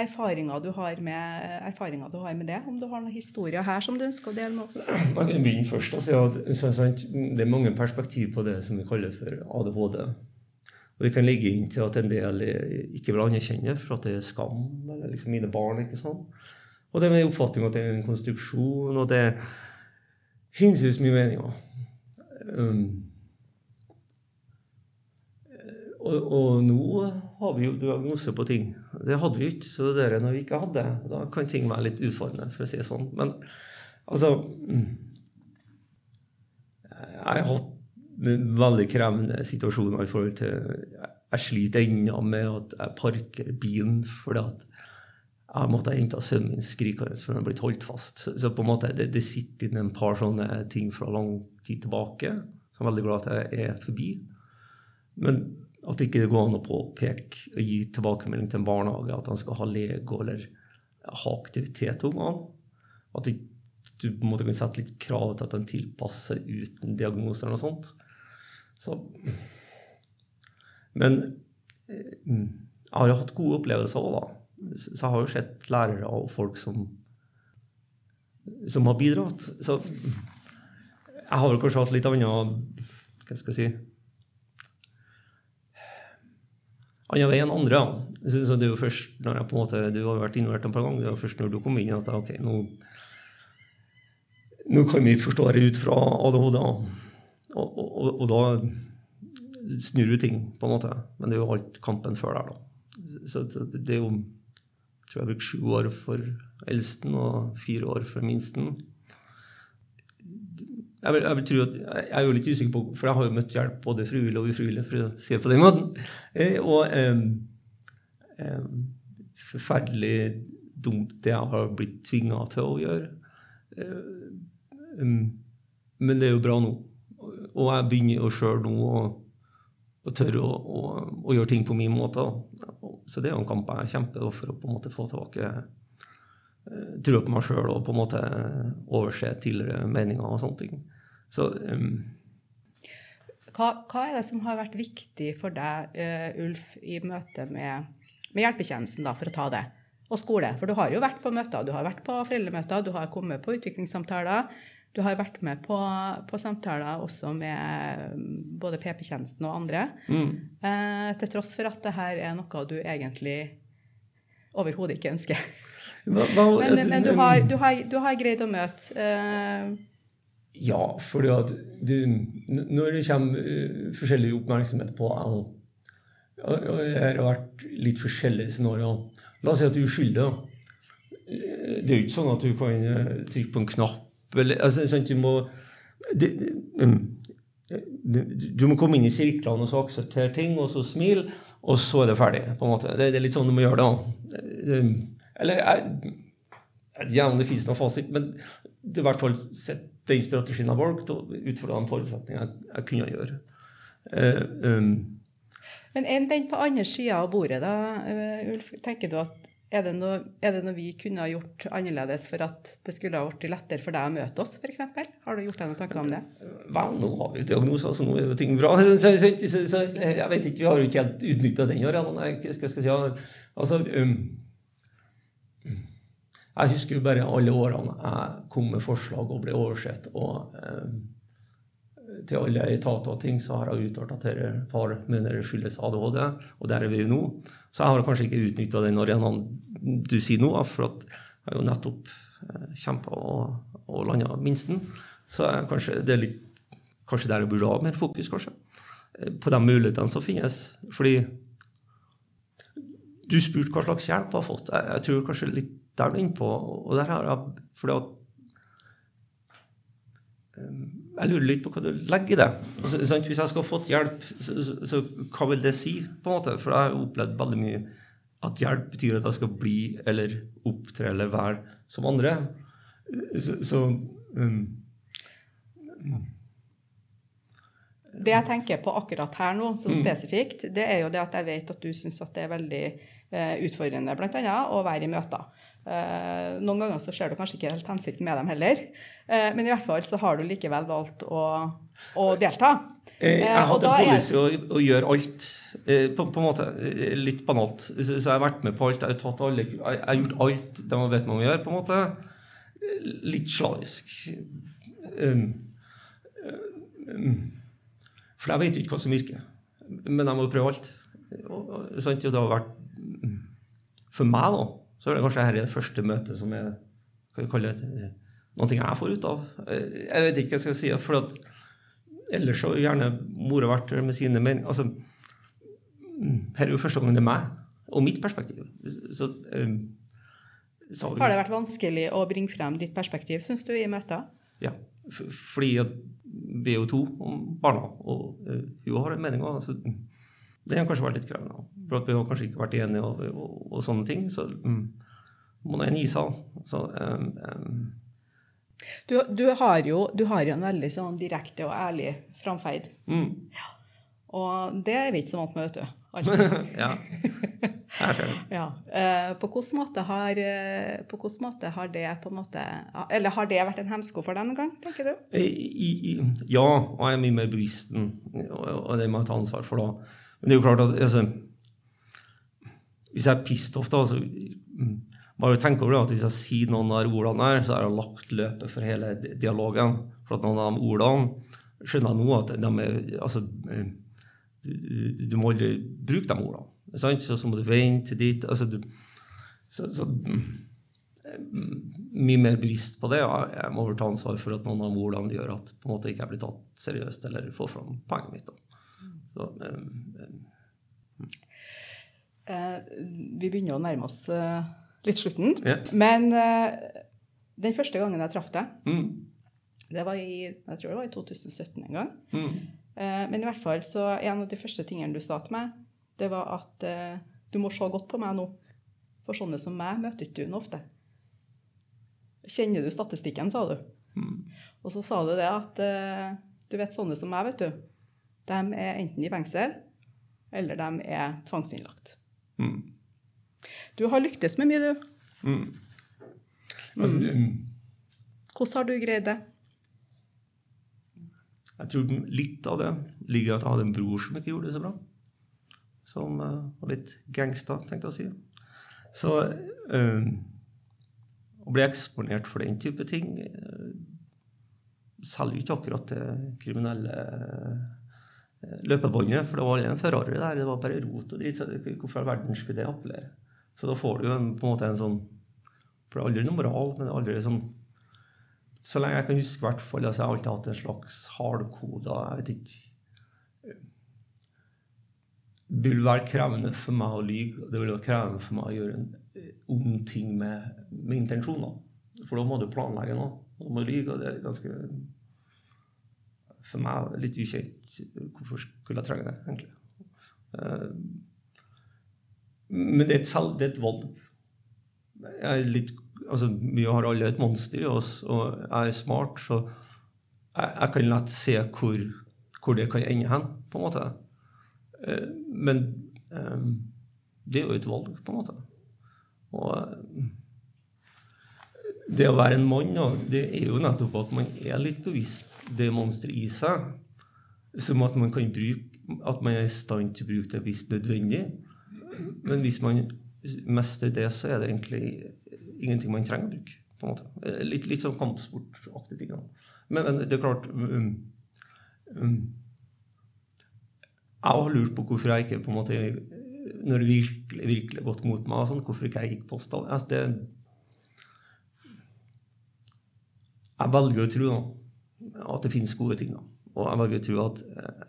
erfaringer du, har med, erfaringer du har med det. Om du har noen historier her som du ønsker å dele med oss? Man kan begynne først og si at så, så, Det er mange perspektiv på det som vi kaller for ADHD. Og det kan ligge inn til at en del ikke vil anerkjenne for at det er skam. eller liksom mine barn, ikke sånn. Og det med oppfatning at det er en konstruksjon, og det finnes mye meninger. Um, og, og, nå har vi jo diagnose på ting. Det hadde vi ikke. Så det er når vi ikke hadde, da kan ting være litt utfordrende, for å si det sånn. Men altså mm, Jeg har hatt veldig krevende situasjoner i forhold til Jeg sliter ennå med at jeg parker bilen fordi at jeg måtte hente sønnen min skrikende for han er blitt holdt fast. Så, så, på en måte, det, det sitter inne en par sånne ting fra lang tid tilbake som jeg er veldig glad at jeg er forbi. Men at det ikke går an å påpeke og gi tilbakemelding til en barnehage at han skal ha Lego eller ha aktivitet til ungene. At du på en måte kan sette litt krav til at han tilpasser uten diagnoser eller noe sånt. Så, men eh, jeg har jo hatt gode opplevelser òg, da. Så jeg har jo sett lærere og folk som, som har bidratt. Så jeg har vel kanskje hatt litt annet Hva skal jeg si annen vei enn andre. Ja. Så, det er jo først når jeg på en måte, Du har vært involvert en par ganger. Det er først når du kom inn at ok, nå, nå kan vi forstå det ut fra ADHD. Og, og, og, da snur du ting, på en måte. Men det er jo alt kampen før der, da. Så, så det er jo tror jeg brukte sju år for eldsten og fire år for minsten. Jeg, vil, jeg, vil tro at, jeg er jo litt usikker på, for jeg har jo møtt hjelp både frivillig og ufrivillig, for å si det på den måten. Eh, og eh, eh, forferdelig dumt det jeg har blitt tvinga til å gjøre. Eh, um, men det er jo bra nå. Og jeg begynner jo sjøl nå å, å tørre å, å, å, gjøre ting på min måte. Så det er jo en kamp jeg kjemper for å på en måte få tilbake trua på meg sjøl og på en måte overse tidligere meninger og sånne ting. Så um, hva, hva, er det som har vært viktig for deg, uh, Ulf, i møte med, med hjelpetjenesten, da, for å ta det? Og skole. For du har jo vært på møter, du har vært på foreldremøter, du har kommet på utviklingssamtaler. Du har vært med på, på samtaler også med både PP-tjenesten og andre. Mm. Eh, til tross for at det her er noe du egentlig overhodet ikke ønsker. Hva, hva, men, altså, men du, har, du, har, du, har, greid å møte uh... Ja, du, når det kommer uh, forskjellig oppmerksomhet på og, og det har vært litt forskjellige scenarioer La oss si at du er uskyldig. Det er jo ikke sånn at du kan trykke på en knapp eller, altså, sånn, du, må, det, det, um, du må komme inn i sirklene og så akseptere ting, og så smile, og så er det ferdig. på en måte. Det, det er litt sånn du må gjøre det. Eller jeg, jeg ikke om det finnes noen fasit, men det er i hvert fall sett den strategien jeg har valgt, og ut fra de forutsetningene jeg, jeg, kunne gjøre. Uh, um, men enn den på andre sida av bordet, da, uh, Ulf, tenker du at er det, noe, er det, noe, vi kunne ha gjort annerledes for at det skulle ha blitt lettere for deg å møte oss, f.eks.? Har du gjort deg noen tanker om det? Vel, nå har vi jo diagnoser, så nå er jo ting bra. *laughs* Så, så, så, jeg vet ikke, Vi har jo ikke helt utnytta den arenaen. Skal, jeg si, altså, um, jeg husker jo bare alle årene jeg kom med forslag og ble oversett. og eh, til alle etater og ting så har jeg uttalt at dette par mener det skyldes ADHD, og der er vi jo nå. Så jeg har kanskje ikke utnytta den arenaen du sier nå, for at jeg har jo nettopp eh, kjempa og, og landa minsten. Så kanskje det er litt kanskje der jeg burde ha mer fokus, kanskje. Eh, på de mulighetene som finnes. Fordi du spurte hva slags hjelp jeg har fått. Jeg, jeg tror kanskje litt der du er inne på. Og der har jeg fordi at um, jeg lurer litt på hva du legger i det. Altså, hvis jeg skal ha fått hjelp, så, så, så, hva vil det si? på en måte? For jeg har opplevd veldig mye at hjelp betyr at jeg skal bli eller opptre eller være som andre. Så, så um, Det jeg tenker på akkurat her nå, sånn spesifikt, det er jo det at jeg vet at du syns at det er veldig eh, utfordrende bl.a. å være i møter. Eh, noen ganger så ser du kanskje ikke helt hensikten med dem heller, eh, men i hvert fall så har du likevel valgt å, å delta. Eh, Jeg har hatt hadde en policy å, å gjøre alt. På, på en måte litt banalt. Så, jeg har vært med på alt. Jeg har, alle, jeg, jeg har gjort alt de har bedt meg om å gjøre. på en måte. Litt slavisk. Um, um, for jeg vet jo ikke hva som virker. Men jeg må jo prøve alt. Og, og? Og det har vært mm, For meg, da, så er det kanskje dette det første møtet som er kan vi kaller det, noe jeg får ut av. Eh, Jeg vet ikke hva jeg skal si. for at Ellers så gjerne mor har vært med sine meninger. Altså, her er jo første gang det er meg og mitt perspektiv. Så, um, så Har det vært vanskelig å bringe frem ditt perspektiv, syns du, i møter? Ja, fordi at vi er jo to om barna, og uh, hun har en mening. Altså, det har kanskje vært litt krevende. For at vi har kanskje ikke vært enige og, og, og sånne ting. Så mm, må nå en is av. Så um, um, Du, du, har jo, du har jo en veldig sånn direkte og ærlig framferd. mm, Og det er vi ikke så vant med, vet du. *laughs* Ja. *laughs* Ja. Uh, på hvilken måte har eh, på hvilken måte har det på en måte Eller har det vært en hemsko for deg noen gang, tenker du? I, i, ja, og jeg er mye mer bevisst enn- og, og det må jeg ta ansvar for da. Men det er jo klart at altså, Hvis jeg er pissed off, da, så bare jo tenke over det at hvis jeg sier noen av de ordene der, så har jeg lagt løpet for hele dialogen. For at noen av de ordene skjønner jeg nå at de er altså, eh, du, du, må aldri bruke de ordene. Sant? Så, så må du vente til dit. Altså, du, så, så mm, mye mer bevisst på det. og Jeg må vel ta ansvar for at noen av ordene gjør at på en måte ikke jeg blir tatt seriøst eller får fram poenget mitt. Da. Eh, eh, Eh, vi begynner å nærme oss eh, litt slutten. Yeah. Men eh, den første gangen jeg traff deg, mm, det var i jeg tror det var i 2017 en gang. mm, Eh, men i hvert fall så en av de første tingene du sa til meg, det var at eh, du må se godt på meg nå. For sånne som meg møter ikke du ofte. Kjenner du statistikken, sa du. mm. Og så sa du det at eh, du vet sånne som meg, vet du, de er enten i fengsel, eller de er tvangsinnlagt. Mm. Du har lyktes med mye, du. Mm. Altså, det- mm. Hvordan har du greid det? Jeg tror litt av det ligger i at jeg hadde en bror som ikke gjorde det så bra. Som uh, var litt gangsta, tenkte jeg å si. Så uh, å bli eksponert for den type ting uh, selger jo ikke akkurat det kriminelle løpebåndet, for det var aldri en Ferrari der, det var bare rot og dritt. så Hvorfor i all verden skulle det appellere? Så da får du en, på en måte en sånn For det er aldri noe moral, men det er aldri sånn så lenge jeg kan huske, i hvert fall, altså, jeg har alltid hatt en slags hardkoda Jeg vet ikke Det vil være krevende for meg å lyge. og Det vil være krevende for meg å gjøre en eh, ond ting med, med intensjoner. For da må du planlegge noe. Du må lyge, og det er ganske For meg litt ukjent. Hvorfor skulle jeg trenge det, egentlig? Eh, Men det er et, selv, det er et valg. Jeg er litt altså, Vi har alle et monster i oss, og jeg er smart, så jeg, jeg kan lett se hvor, hvor det kan ende hen, på en måte. Eh, Men eh, det er jo et valg, på en måte. Og det å være en mann, det er jo nettopp at man er litt bevisst det monsteret i seg. Som at man kan bruke at man er i stand til å bruke det hvis nødvendig. Men hvis man mestrer det, så er det egentlig ingenting man trenger å bruke. på en måte. Litt, litt sånn kampsportaktig ting. Men, men det er klart um, um, Jeg har lurt på hvorfor jeg ikke på en måte Når det virkelig, virkelig gått mot meg, sånn, hvorfor ikke jeg gikk på stall. Altså, det, jeg velger å tro da, at det finnes gode ting. da. Og jeg velger å tro at uh,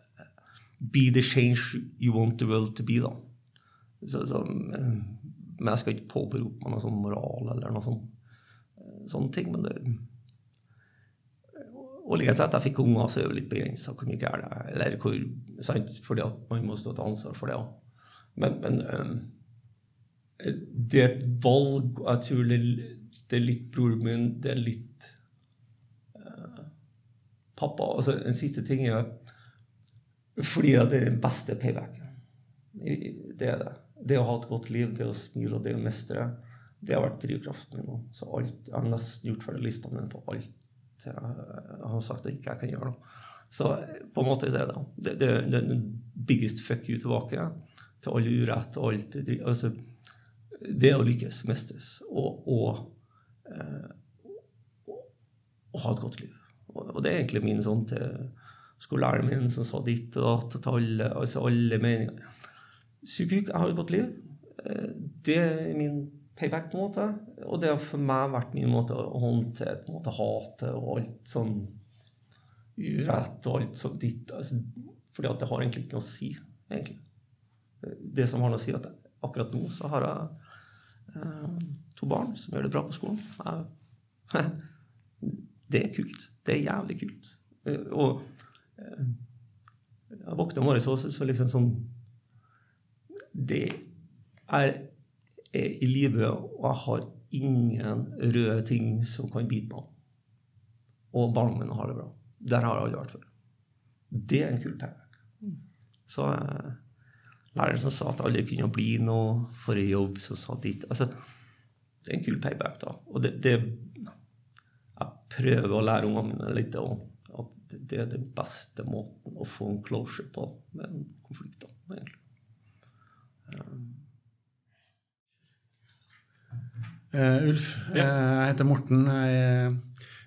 Be the change you want the world to be. da. Så, så, men jeg skal ikke påberope meg noe sånn moral eller noe sånn, eh, sånne ting. Men det Og like etter at jeg fikk unger, så er det litt begrensa hvor mye gærent jeg er. Eller hvor, sant? Fordi at man må stå til ansvar for det òg. Men, men um, det er et valg, og jeg tror det, det er litt broren min, det er litt pappa. Altså, en siste ting er fordi at det er den beste paybacken. Det er det. det å ha et godt liv, det å smile og det å mestre, det har vært drivkraften min. nå. Så alt, Jeg har nesten gjort ferdig lista mi på alt jeg har sagt at jeg kan gjøre. Noe. Så på en måte er det det, det, er den biggest fuck you tilbake til all urett og alt altså, Det å lykkes, mestres og, og, eh, og, og ha et godt liv. Og, det er egentlig min sånn til skolelæreren min som sa ditt og datt til alle, altså alle meninger. Sykuk, jeg har et godt liv. Eh, Det er min payback, på en måte. Og det har for meg vært min måte å håndtere på en måte hatet og alt sånn urett og alt sånn ditt. Altså, fordi at det har egentlig ikke noe å si, egentlig. Det som har noe å si, at akkurat nå så har jeg eh, to barn som gjør det bra på skolen. Jeg, *laughs* det er kult. Det er jævlig kult. Eh, Og jeg våkna om morgenen, så, så liksom sånn Det er, er i live, og jeg har ingen røde ting som kan bite meg. Og barna mine har det bra. Der har jeg aldri vært før. Det er en kul ting. Så eh, læreren som sa at jeg aldri kunne bli noe for en jobb, som sa ditt altså, Det er en kul payback, da. Og det, det Jeg prøver å lære ungene mine litt om at det er den beste måten å få en closure på med en konflikt. Um. Eh, Ulf, ja. jeg heter Morten. Jeg er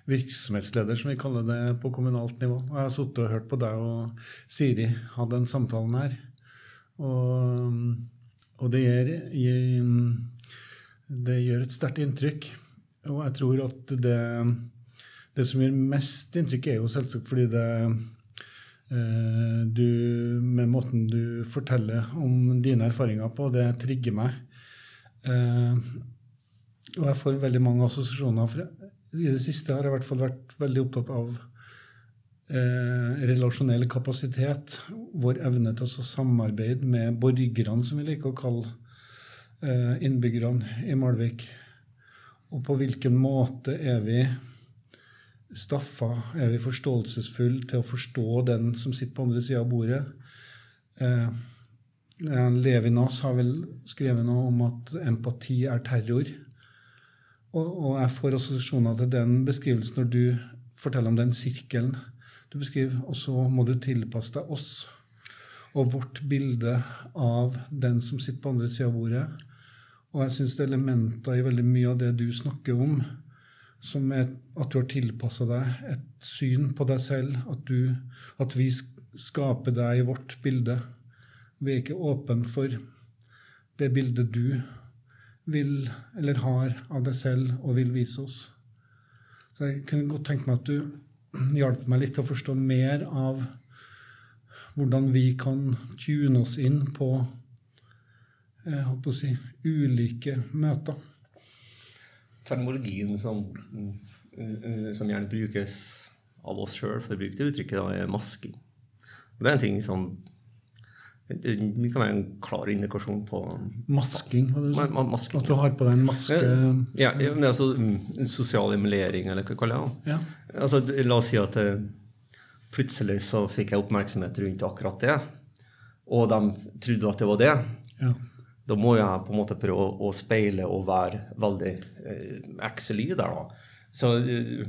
virksomhetsleder, som vi kaller det på kommunalt nivå. Og jeg har sittet og hørt på deg og Siri hadde den samtalen her. Og, og det, gjør, det gjør et sterkt inntrykk. Og jeg tror at det, det som gjør mest inntrykk, er jo selvsagt fordi det eh, du, Med måten du forteller om dine erfaringer på, det trigger meg. Eh, og jeg får veldig mange assosiasjoner. For I det siste har jeg i hvert fall vært veldig opptatt av eh, relasjonell kapasitet. Vår evne til å samarbeide med borgerne, som vi liker å kalle eh, innbyggerne i Malvik. Og på hvilken måte er vi staffa, er vi forståelsesfulle til å forstå den som sitter på andre sida av bordet? Eh, eh, Levinas har vel skrevet noe om at empati er terror. Og, og jeg får assosiasjoner til den beskrivelsen når du forteller om den sirkelen du beskriver, og så må du tilpasse deg oss og vårt bilde av den som sitter på andre sida av bordet. Og jeg syns det er elementer i veldig mye av det du snakker om, som er at du har tilpassa deg et syn på deg selv, at, du, at vi skaper deg i vårt bilde. Vi er ikke åpne for det bildet du vil eller har av deg selv og vil vise oss. Så jeg kunne godt tenke meg at du hjalp meg litt til å forstå mer av hvordan vi kan tune oss inn på jeg håper å si, ulike møter. Terminologien som, mm, som gjerne brukes av oss sjøl for å bruke det uttrykket, da, er masking. Det er en ting som det kan være en klar indikasjon på Masking. Ma- ma- masking. At du har på deg en maske. Ja, ja, men altså mm, sosial emulering, eller hva kaller jeg det? Ja. Altså, la oss si at eh, plutselig så fikk jeg oppmerksomhet rundt akkurat det, og de trodde at det var det. ja. Da må jeg på en måte prøve å, å speile og være veldig eh, der, da. Så eh,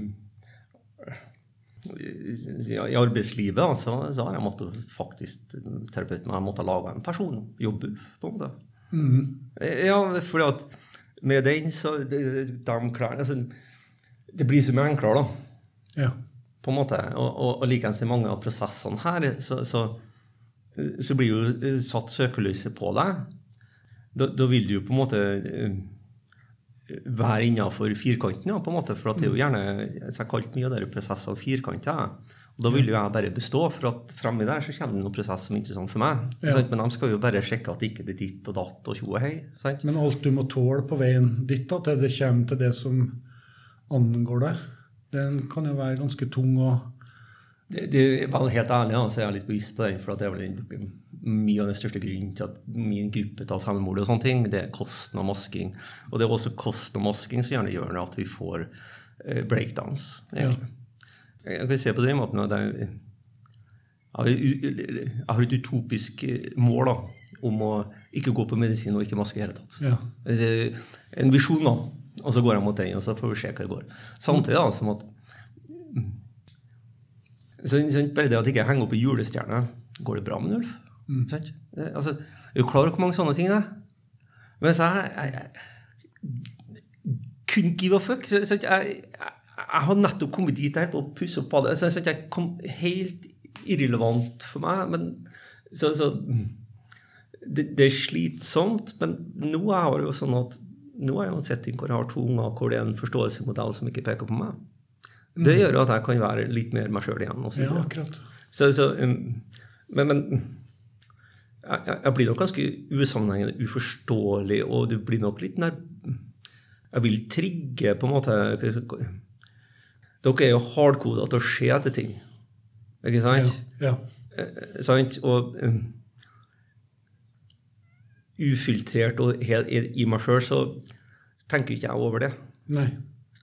i arbeidslivet altså, så, har jeg måttet faktisk terapeuten har måttet lage en person, jobbe på en måte. Mm. Ja, fordi at med den, så de, de klærne altså, Det blir så mye enklere, da ja. på en måte. Og, og, og likeens i mange av prosessene her, så, så, så blir jo satt søkelyset på deg. Da, da vil du jo på en måte eh, være innafor firkanten, ja, på en måte. For det er jo gjerne Jeg har kalt mye av de prosessene firkanter. Ja. Og da vil jo jeg bare bestå, for at fremme der så kommer det noen prosess som er interessant for meg. Ja. Men de skal jo bare sjekke at ikke det er ditt og datt og tjo og hei. sant? Men alt du må tåle på veien ditt, da, til det kommer til det som angår deg, den kan jo være ganske tung og Det, det, helt ærlig så er jeg litt bevisst på den, for det er vel den, mye av den største grunnen til at min gruppe tar selvmord og sånne ting, det er kosten av masking. Og det er også kosten av masking som gjerne gjør at vi får eh, breakdowns. egentlig. Jeg kan se på den måten at jeg, jeg, har- et utopisk eh, mål, da. om å ikke gå på medisin og ikke maske i hele tatt. Ja. En visjon, da. Og så går jeg mot den, og så får vi se hva det går. Samtidig da, som at så, så Bare det at jeg ikke henger opp i julestjerne Går det bra med en ulv? Sant? Altså, er du klar over hvor mange sånne ting det er? Mens jeg, jeg, jeg kunne give a fuck. Så, så jeg, jeg, jeg har nettopp kommet dit her på å pusse opp badet. Så, så jeg kom helt irrelevant for meg. Men så, så det, det er slitsomt, men nå er det jo sånn at nå er jeg i en setting hvor jeg har to unger, hvor det er en forståelsesmodell som ikke peker på meg. Det gjør jo at jeg kan være litt mer meg sjøl igjen. Ja, akkurat. Så, så, um, men, men jeg, jeg- blir nok ganske usammenhengende, uforståelig, og du blir nok litt nær Jeg vil trigge, på en måte Dere er jo hardkoda til å se etter ting, ikke sant? Ja. Eh, sant? Og um, ufiltrert og helt i, meg sjøl, så tenker ikke jeg over det. Nei.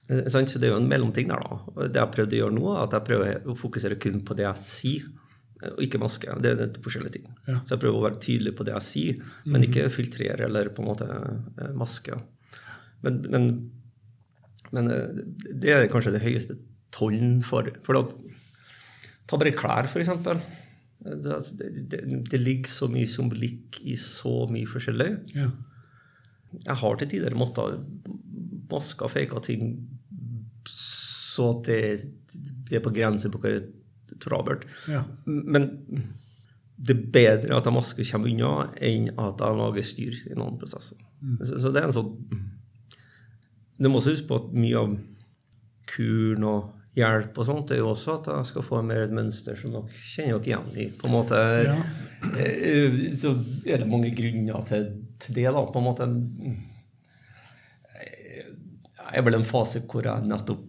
Eh, Så det er jo en mellomting der, da. Det jeg prøvde å gjøre nå, er at jeg prøver å fokusere kun på det jeg sier, og ikke maske. Det er forskjellige ting. Ja. Så jeg prøver å være tydelig på det jeg sier, men ikke filtrere eller på en måte eh, maske. Men, men, men eh, det er kanskje det høyeste tollen for For da, ta bare klær. Det, altså, det, det, det ligger så mye symbolikk i så mye forskjellig Ja. jeg har til tider måttet maske og fake ting så at det, det er på grenser på hva trabelt. Ja. Men det er bedre at jeg masker kommer unna, enn at jeg lager styr i noen prosesser. Så, så det er en sånn Du må også huske på at mye av kuren og hjelp og sånt er jo også at jeg skal få mer et mønster som dere kjenner dere igjen i. på en måte. Ja. Eh, Så er det mange grunner til, til det, da. på en måte. Jeg er vel en fase hvor jeg nettopp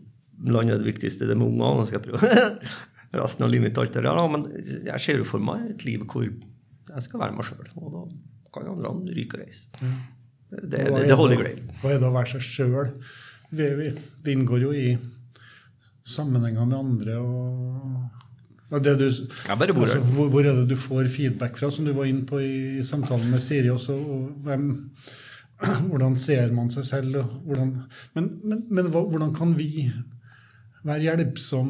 lander det viktigste, det med ungene. Nå skal prøve *laughs* resten av livet mitt alt det der. Men jeg ser jo for meg et liv hvor jeg skal være meg sjøl. Og da kan andre ryke og reise. Det, det, Hva det, er det holder greit. Hva er det å være seg sjøl? Vi, vi, vi inngår jo i sammenhenger med andre og det du, altså, hvor, hvor er det du får feedback fra, som du var inne på i samtalen med Siri også? og hvem, *clears throat* hvordan ser man seg selv? Hvordan, men men, men hvordan kan vi være hjelpsom.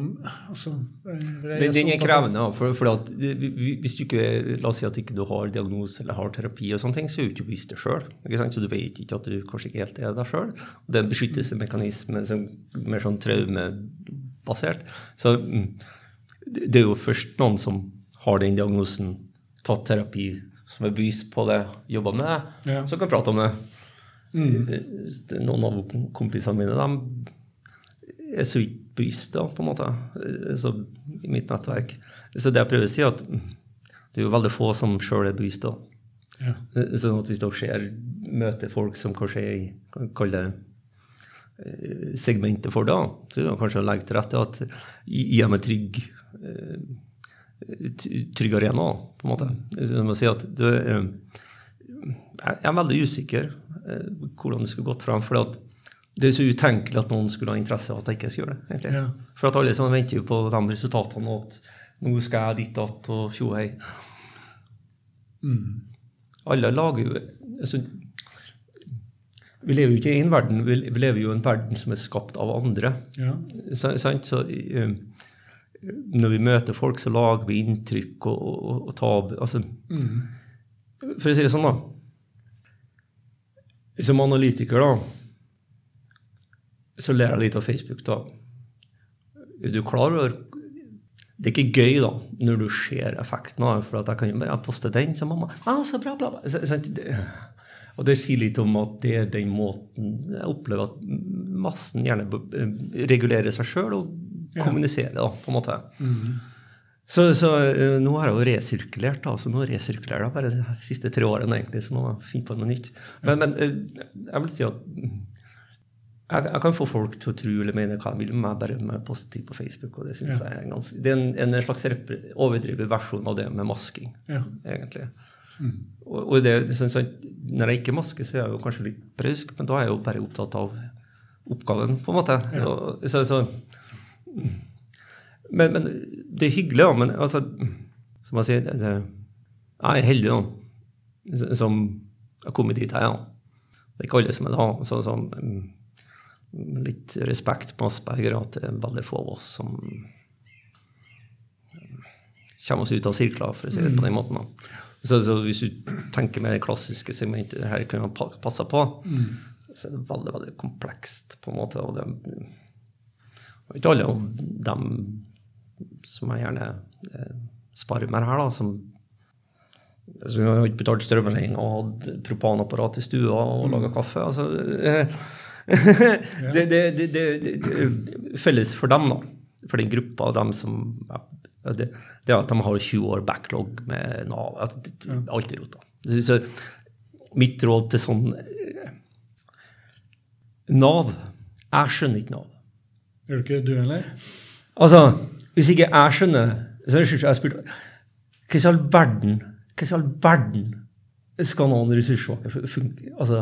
Altså, Det Den, den er krevende. For, for hvis du ikke, La oss si at ikke du har diagnose eller har terapi, og sånne ting, så er du ikke bevisst det sjøl. Så du vet ikke at du kanskje ikke helt er deg sjøl. Det er en beskyttelsesmekanisme som mer sånn traumebasert. Så mm, det det er jo først noen som har den diagnosen, tatt terapi, som er bevisst på det, jobba med det, Ja. som kan prate om det. Mm. Noen av kompisene mine de er så vidt bevisst da, på en måte, så, i mitt nettverk. Så det jeg prøver å si, er at det er jo veldig få som sjøl er bevisst. da. Ja. Sånn at hvis dere ser, møter folk som kanskje er i kall det eh, segmentet for da, så er det kanskje å legge til rette at gi dem en trygg eh, trygg arena, på en måte. Så jeg må si at du, eh, jeg er veldig usikker hvordan det skulle gått frem. For at det er så utenkelig at noen skulle ha interesse av at jeg ikke skal gjøre det. Ja. For at alle sammen venter jo på de resultatene, og at nå skal jeg ditt att og tjo hei. Mm. Alle lager jo altså, Vi lever jo ikke i en verden, vi lever jo i en verden som er skapt av andre. Ja. Så, sant? så eh, når vi møter folk, så lager vi inntrykk og, og, og tab... Altså, Mm. for å si det sånn, da. Som analytiker, da, så ler jeg litt av Facebook, da. Er du klar over Det er ikke gøy, da, når du ser effekten av det, for jeg kan jo bare poste den, så mamma ah, så bra, bla, bla. Så. Det, og det sier litt om at det er den måten jeg opplever at massen gjerne eh, regulerer seg sjøl og kommuniserer, da, på en måte. Så, så eh, nå har jeg jo resirkulert, da. Så nå resirkulerer jeg bare de siste tre årene, egentlig. Så nå må jeg finne på noe nytt. Men, men eh, jeg vil si at mm, jeg, jeg kan få folk til å tro eller mene hva de vil med meg, bare med positiv på Facebook. og Det synes Ja. jeg er ganske, det er en, en slags overdrevet versjon av det med masking, Ja. egentlig. Og, og det, sånn, sånn, når jeg ikke masker, så er jeg jo kanskje litt brausk, men da er jeg jo bare opptatt av oppgaven, på en måte. Og, så, så, men, men det er hyggelig, da. Men altså, som jeg sier, det, jeg er heldig, da. som har kommet dit her. er. Det er ikke alle som er det. Så, mm, litt respekt på Asperger at det er veldig få av oss som mm, kommer oss ut av sirkler, for å si det på den måten. Så, så hvis du tenker med det klassiske segmentet det her kunne ha passa på, på, så er det veldig veldig komplekst. på en måte, og det er ikke alle av dem som jeg gjerne eh, sparer med her, da, som altså, Jeg har ikke betalt strømregninga og hatt propanapparat i stua og laga kaffe. altså eh, *laughs* det, det, det, Felles for dem, da, for den gruppa av dem som ja, det, er at de har 20 år backlog med Nav. Alt er rota. Så, så mitt råd til sånn eh, Nav Jeg skjønner ikke Nav. Gjør du ikke du heller? Altså, hvis ikke jeg skjønner så slik jeg spurte Hva i all verden hva i all verden skal noen ressurssvake funke? Altså,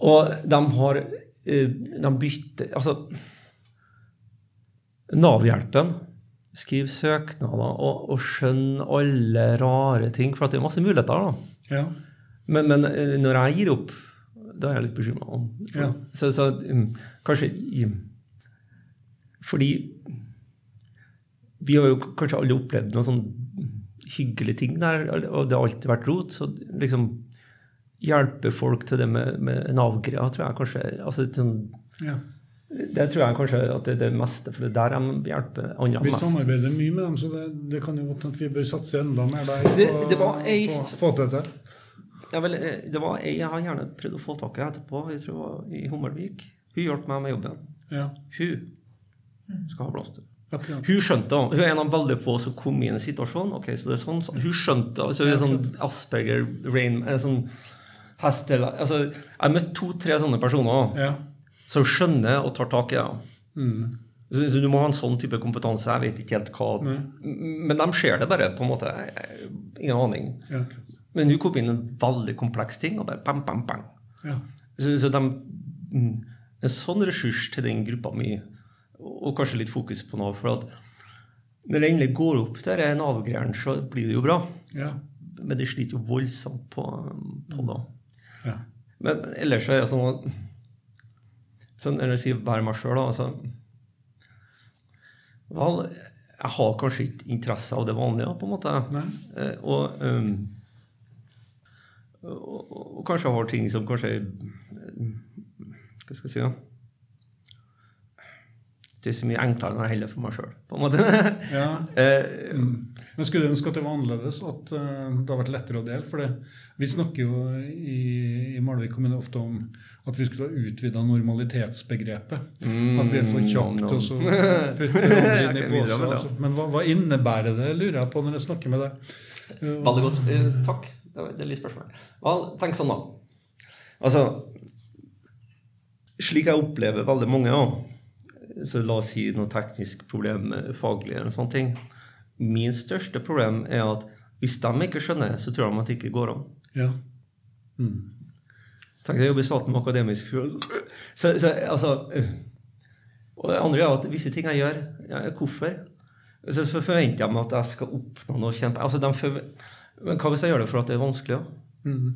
og de har eh, De bytter Altså Nav-hjelpen skriver søknader og, og skjønner alle rare ting, for det er masse muligheter. da. Ja. Men, men eh, når jeg gir opp, da er jeg litt bekymra. Ja. Så, så um, kanskje um, Fordi vi har jo kanskje alle opplevd noen sånn hyggelige ting der, og det har alltid vært rot. Så liksom hjelpe folk til det med, med Nav-greia, tror jeg kanskje altså, sånn, ja. Det tror jeg kanskje at det er det meste, for det er der de hjelper andre Vi mest. samarbeider mye med dem, så det, det kan jo godt hende at vi bør satse enda mer der. Det- på- det var ei- på få til det. Ja, vel, eh, det var ei jeg har gjerne prøvd å få tak i etterpå, jeg tror det var i Hummelvik. Hun hjalp meg med jobben. Ja, Hun skal ha blomster. akkurat. Hun skjønte Hun er en av veldig få som kom i en situasjon. ok, så det er sånn, så Hun skjønte altså, det er sånn Asperger, Rain en sånn hest altså, Jeg har møtt to-tre sånne personer Ja. som skjønner og tar tak i det. Mm. Så, så Du må ha en sånn type kompetanse. Jeg vet ikke helt hva Nei. Men de ser det bare, på en måte. Jeg- Ingen aning. Ja. Men hun kom inn en veldig kompleks ting, og bare bam, bam, bam. ja. Så, så de, mm, en sånn ressurs til den gruppa mi, og kanskje litt fokus på noe. for at når det endelig går opp der er Nav-greiene, så blir det jo bra. ja. Men det sliter jo voldsomt på, på det. Ja. Men ellers så er det sånn at sånn Når jeg sier 'være meg sjøl', altså, Vel, jeg har kanskje ikke interesse av det vanlige, på en måte. Eh, og, um, og, og, kanskje kanskje har ting som kanskje Hva skal jeg si? da? Det er så mye enklere når jeg holder for meg sjøl, på en måte. ja. *laughs* Eh, Men skulle ønske at det var annerledes, at eh, det hadde vært lettere å dele? For det, vi snakker jo i, i Malvik kommune ofte om at vi skulle ha utvida normalitetsbegrepet. at vi er for no. og så putter *laughs* andre inn i det. Altså. Men hva, hva innebærer det, lurer jeg på når jeg snakker med deg? Eh, Veldig godt. Eh, takk. Det var et lite litt spørsmål. Vel, tenk sånn, da. Altså Slik jeg opplever veldig mange, ja. så la oss si noe teknisk problem faglig eller sånne ting. Min største problem er at hvis de ikke skjønner, så tror de at det ikke går an. Ja. Mm. Tenk deg å jobbe i staten med akademisk så, så, altså, øh. Og det andre er at visse ting jeg gjør, ja, hvorfor? Så, så forventer jeg meg at jeg skal oppnå noe kjempe... Altså, men hva hvis jeg gjør det for at det er vanskelig? Ja? Mm.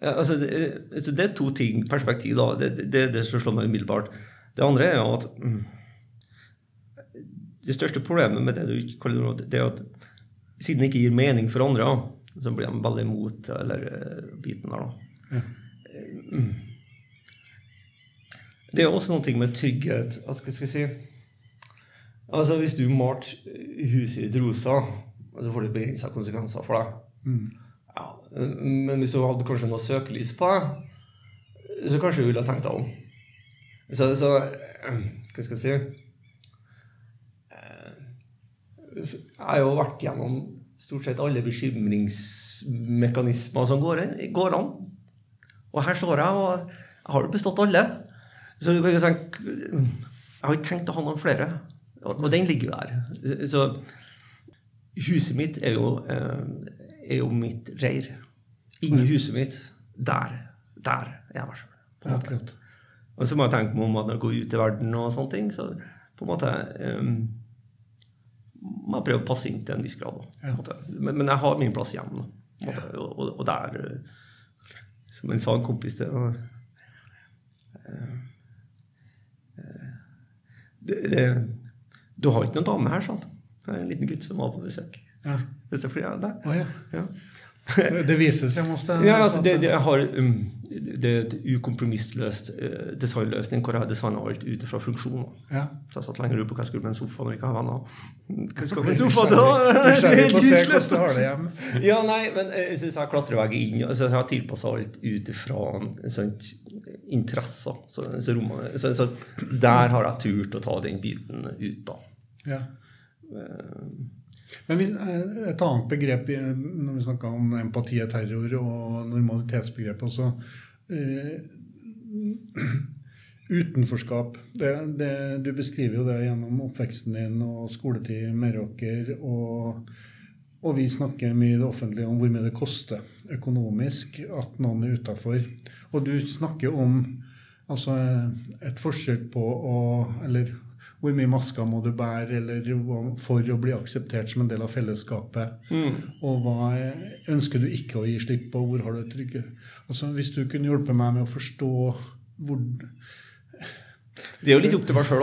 Ja, altså, det, så det er to ting, perspektiv, da. Det, det, det, det som slår meg umiddelbart. Det andre er jo at mm, Det største problemet med det du ikke kaller råd, det er at siden det ikke gir mening for andre, så blir de veldig imot eller eh, biten der, da. Ja. Mm. Det er også noe med trygghet. Hva skal jeg si? Altså, hvis du malte huset ditt rosa, så får det begrensa konsekvenser for deg. Mm. Ja, men hvis du hadde kanskje noe søkelys på deg, så kanskje du ville ha tenkt deg om. Så, så eh, Hva skal jeg si Eh, Jeg har jo vært gjennom stort sett alle bekymringsmekanismer som går, går an. Og her står jeg, og jeg har jo bestått alle. Så du kan jo tenke Jeg har ikke tenkt å ha noen flere. Og, den ligger jo der. Så huset mitt er jo, eh, er jo mitt reir. Inni huset mitt, der, der er jeg meg sjøl. Og så må jeg tenke meg om at når jeg går ut i verden og sånne ting, så på en måte um, må jeg prøve å passe inn til en viss grad. på. Men, men jeg har min plass hjemme. på. Og, og, og der eh, Som en sa en kompis til og, eh, eh, det, det Du har ikke noen dame her, sant? Det er en liten gutt som var på besøk. Ja. Hvis det er jeg er der. Oh, ja. Ja. Det viser seg hos *laughs* deg. Ja, altså det, det, jeg har, um, det er et ukompromissløst uh, designløsning hvor jeg har designa alt ut fra funksjoner. Ja. Så jeg satt lenger ute på hva jeg skulle med en sofa når jeg ikke har venner. Hva skal med en sofa da? *laughs* Det er helt hjemme. *laughs* Ja, nei, men jeg syns jeg klatrer vegg inn. Altså, jeg har tilpassa alt ut fra sånt, interesser. Så, så, rommet, så, så der har jeg turt å ta den biten ut, da. Ja. Men eh, et annet begrep når vi snakker om empati og terror og normalitetsbegrepet også uh, *clears throat* Utenforskap. Det, det, du beskriver jo det gjennom oppveksten din og skoletid i Meråker. Og, og vi snakker mye i det offentlige om hvor mye det koster økonomisk at noen er utafor. Og du snakker om altså, et forsøk på å Eller hvor mye masker må du bære eller for å bli akseptert som en del av fellesskapet? Og hva er- ønsker du ikke å gi slipp på? Hvor har du trygge Altså, Hvis du kunne hjulpet meg med å forstå hvor Det er jo litt opp til meg sjøl,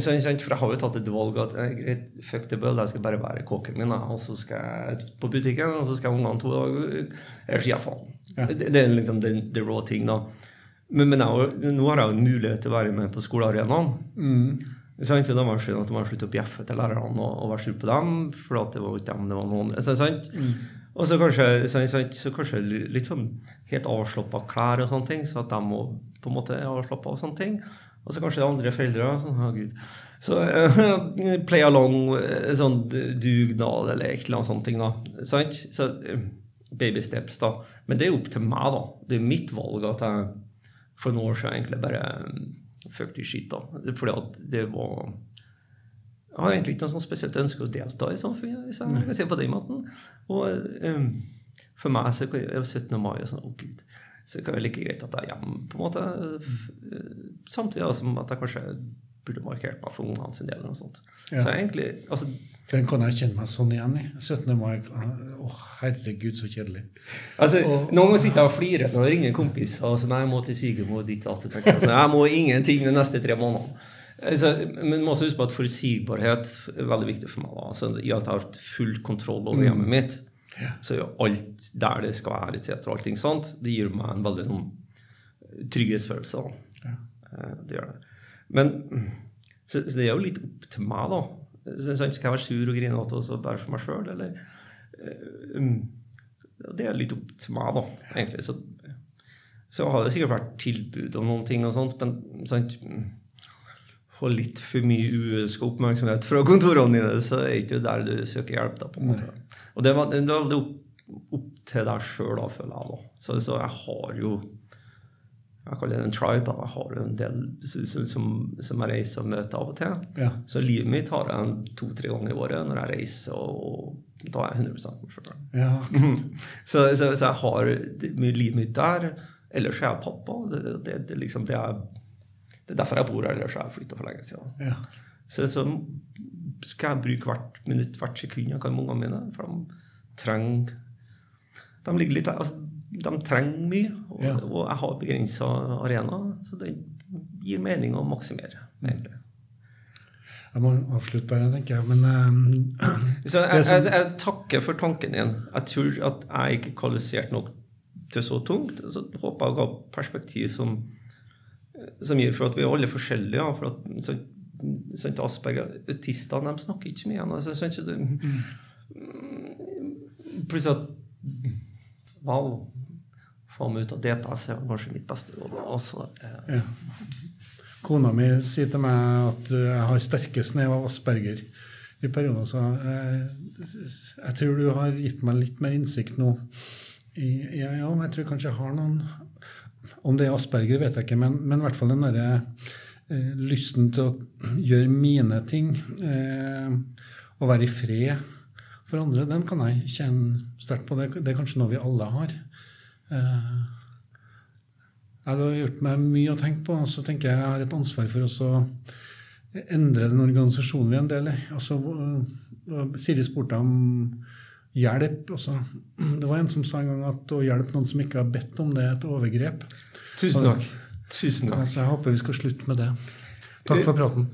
sant? For jeg har jo tatt et valg at eh, greit, fuck the bøll, jeg skal bare være kåken min. Og så skal jeg på butikken, og så skal ungene to dager Ellers gir jeg faen. Ja. Det, det er liksom den the raw ting, da. Men, men jeg, nå har jeg jo en mulighet til å være med på skolearenaen. mm, Sant? Så da må jeg skjønne at de har sluttet å bjeffe til lærerne og, og være sur på dem, for at det var ikke dem, det var noen andre. Så, Mm. Og så kanskje, sant, sant, så kanskje litt sånn helt avslappa klær og sånne ting, så at de må på en måte avslappa og sånne ting. Og så kanskje andre foreldre sånn, oh, Gud. Så eh, *laughs* play along, eh, sånn dugnad eller et eller annet sånt ting, da. Sant? Så eh, baby steps, da. Men det er jo opp til meg, da. Det er mitt valg at jeg for noen år siden egentlig bare fuck the shit, da. Det Fordi at det var Jeg har egentlig ikke noe sånn spesielt ønske å delta i samfunnet, hvis jeg kan det på den måten. Og um, for meg så er det 17. mai og sånn, å gud. Så det kan være like greit at jeg er hjemme, på en måte. Samtidig som at jeg kanskje burde markert meg for ungene sin del. eller noe sånt. Ja. Så egentlig, altså, Den kan jeg kjenne meg sånn igjen i. 17. mai Å, herregud, så kjedelig. Altså, Og- Noen ganger sitter jeg og flirer når det ringer en kompis og sier nei, jeg må til svigermor ditt og datt. Så tenker jeg, må ingenting de neste tre månedene. Altså, men man må også huske på at forutsigbarhet er veldig viktig for meg. Da. Altså, I at jeg har full kontroll over hjemmet mitt, så er alt der det skal være, etc. allting sånt, det gir meg en veldig sånn trygghetsfølelse. Da. Ja. Eh, Det gjør det. Men så, så det er jo litt opp til meg, da. Skal jeg være sur og grinete også bare for meg sjøl, eller eh, um, Det er litt opp til meg, da, egentlig. Så, så har det sikkert vært tilbud om noen ting og sånt, men sant Få litt for mye uønska oppmerksomhet fra kontorene dine, så er det ikke der du søker hjelp. da, på en måte. Og det var det er veldig opp, opp til deg sjøl, føler jeg. da. Så, så jeg har jo jeg den tribe. Har en del som, som, jeg reiser og møter av og til. Ja. Så livet mitt har jeg to-tre ganger i året når jeg reiser, og da er jeg 100 meg sjøl. ja. *laughs* Så, så, så jeg har livet mitt der. Ellers er jeg pappa. Det, det, det, det, liksom, det, er, det er derfor jeg bor her. Ellers har jeg flytta for lenge siden. ja. Så, så skal jeg bruke hvert minutt, hvert sekund jeg kan med ungene mine. For de trenger De ligger litt der. Altså, de trenger mye, og, Ja. og jeg har begrensa arena. Så det gir mening å maksimere, egentlig. Jeg må avslutte der, tenker jeg. Men uh, *clears throat* Så jeg, jeg, jeg takker for tanken din. Jeg tror at jeg ikke kvalifiserte kvalifisert nok til så tungt. Så håper jeg å ha perspektiv som, som gir For at vi er alle forskjellige. Ja, for at, så, sånn Asperger, Autistene de snakker ikke så mye. Altså, sant, så det, Pluss at Wow. Få meg ut av DPS er kanskje mitt beste råd. Også, eh, ja. Kona mi sier til meg at jeg har sterke snev av asperger i perioder. Så jeg, jeg tror du har gitt meg litt mer innsikt nå. Ja, ja, jeg tror kanskje jeg har noen Om det er asperger, vet jeg ikke, men, men i hvert fall den derre eh, lysten til å gjøre mine ting eh, og være i fred for andre, den kan jeg kjenne sterkt på. Det, det er kanskje noe vi alle har. Eh, det har gjort meg mye å tenke på. og så tenker jeg jeg har et ansvar for å endre den organisasjonen vi er en del i. Altså, hvor- Siri spurte om hjelp også. Det var en som sa en gang at å hjelpe noen som ikke har bedt om det, er et overgrep. Tusen takk. Tusen takk. Altså, jeg håper vi skal slutte med det. Takk for praten.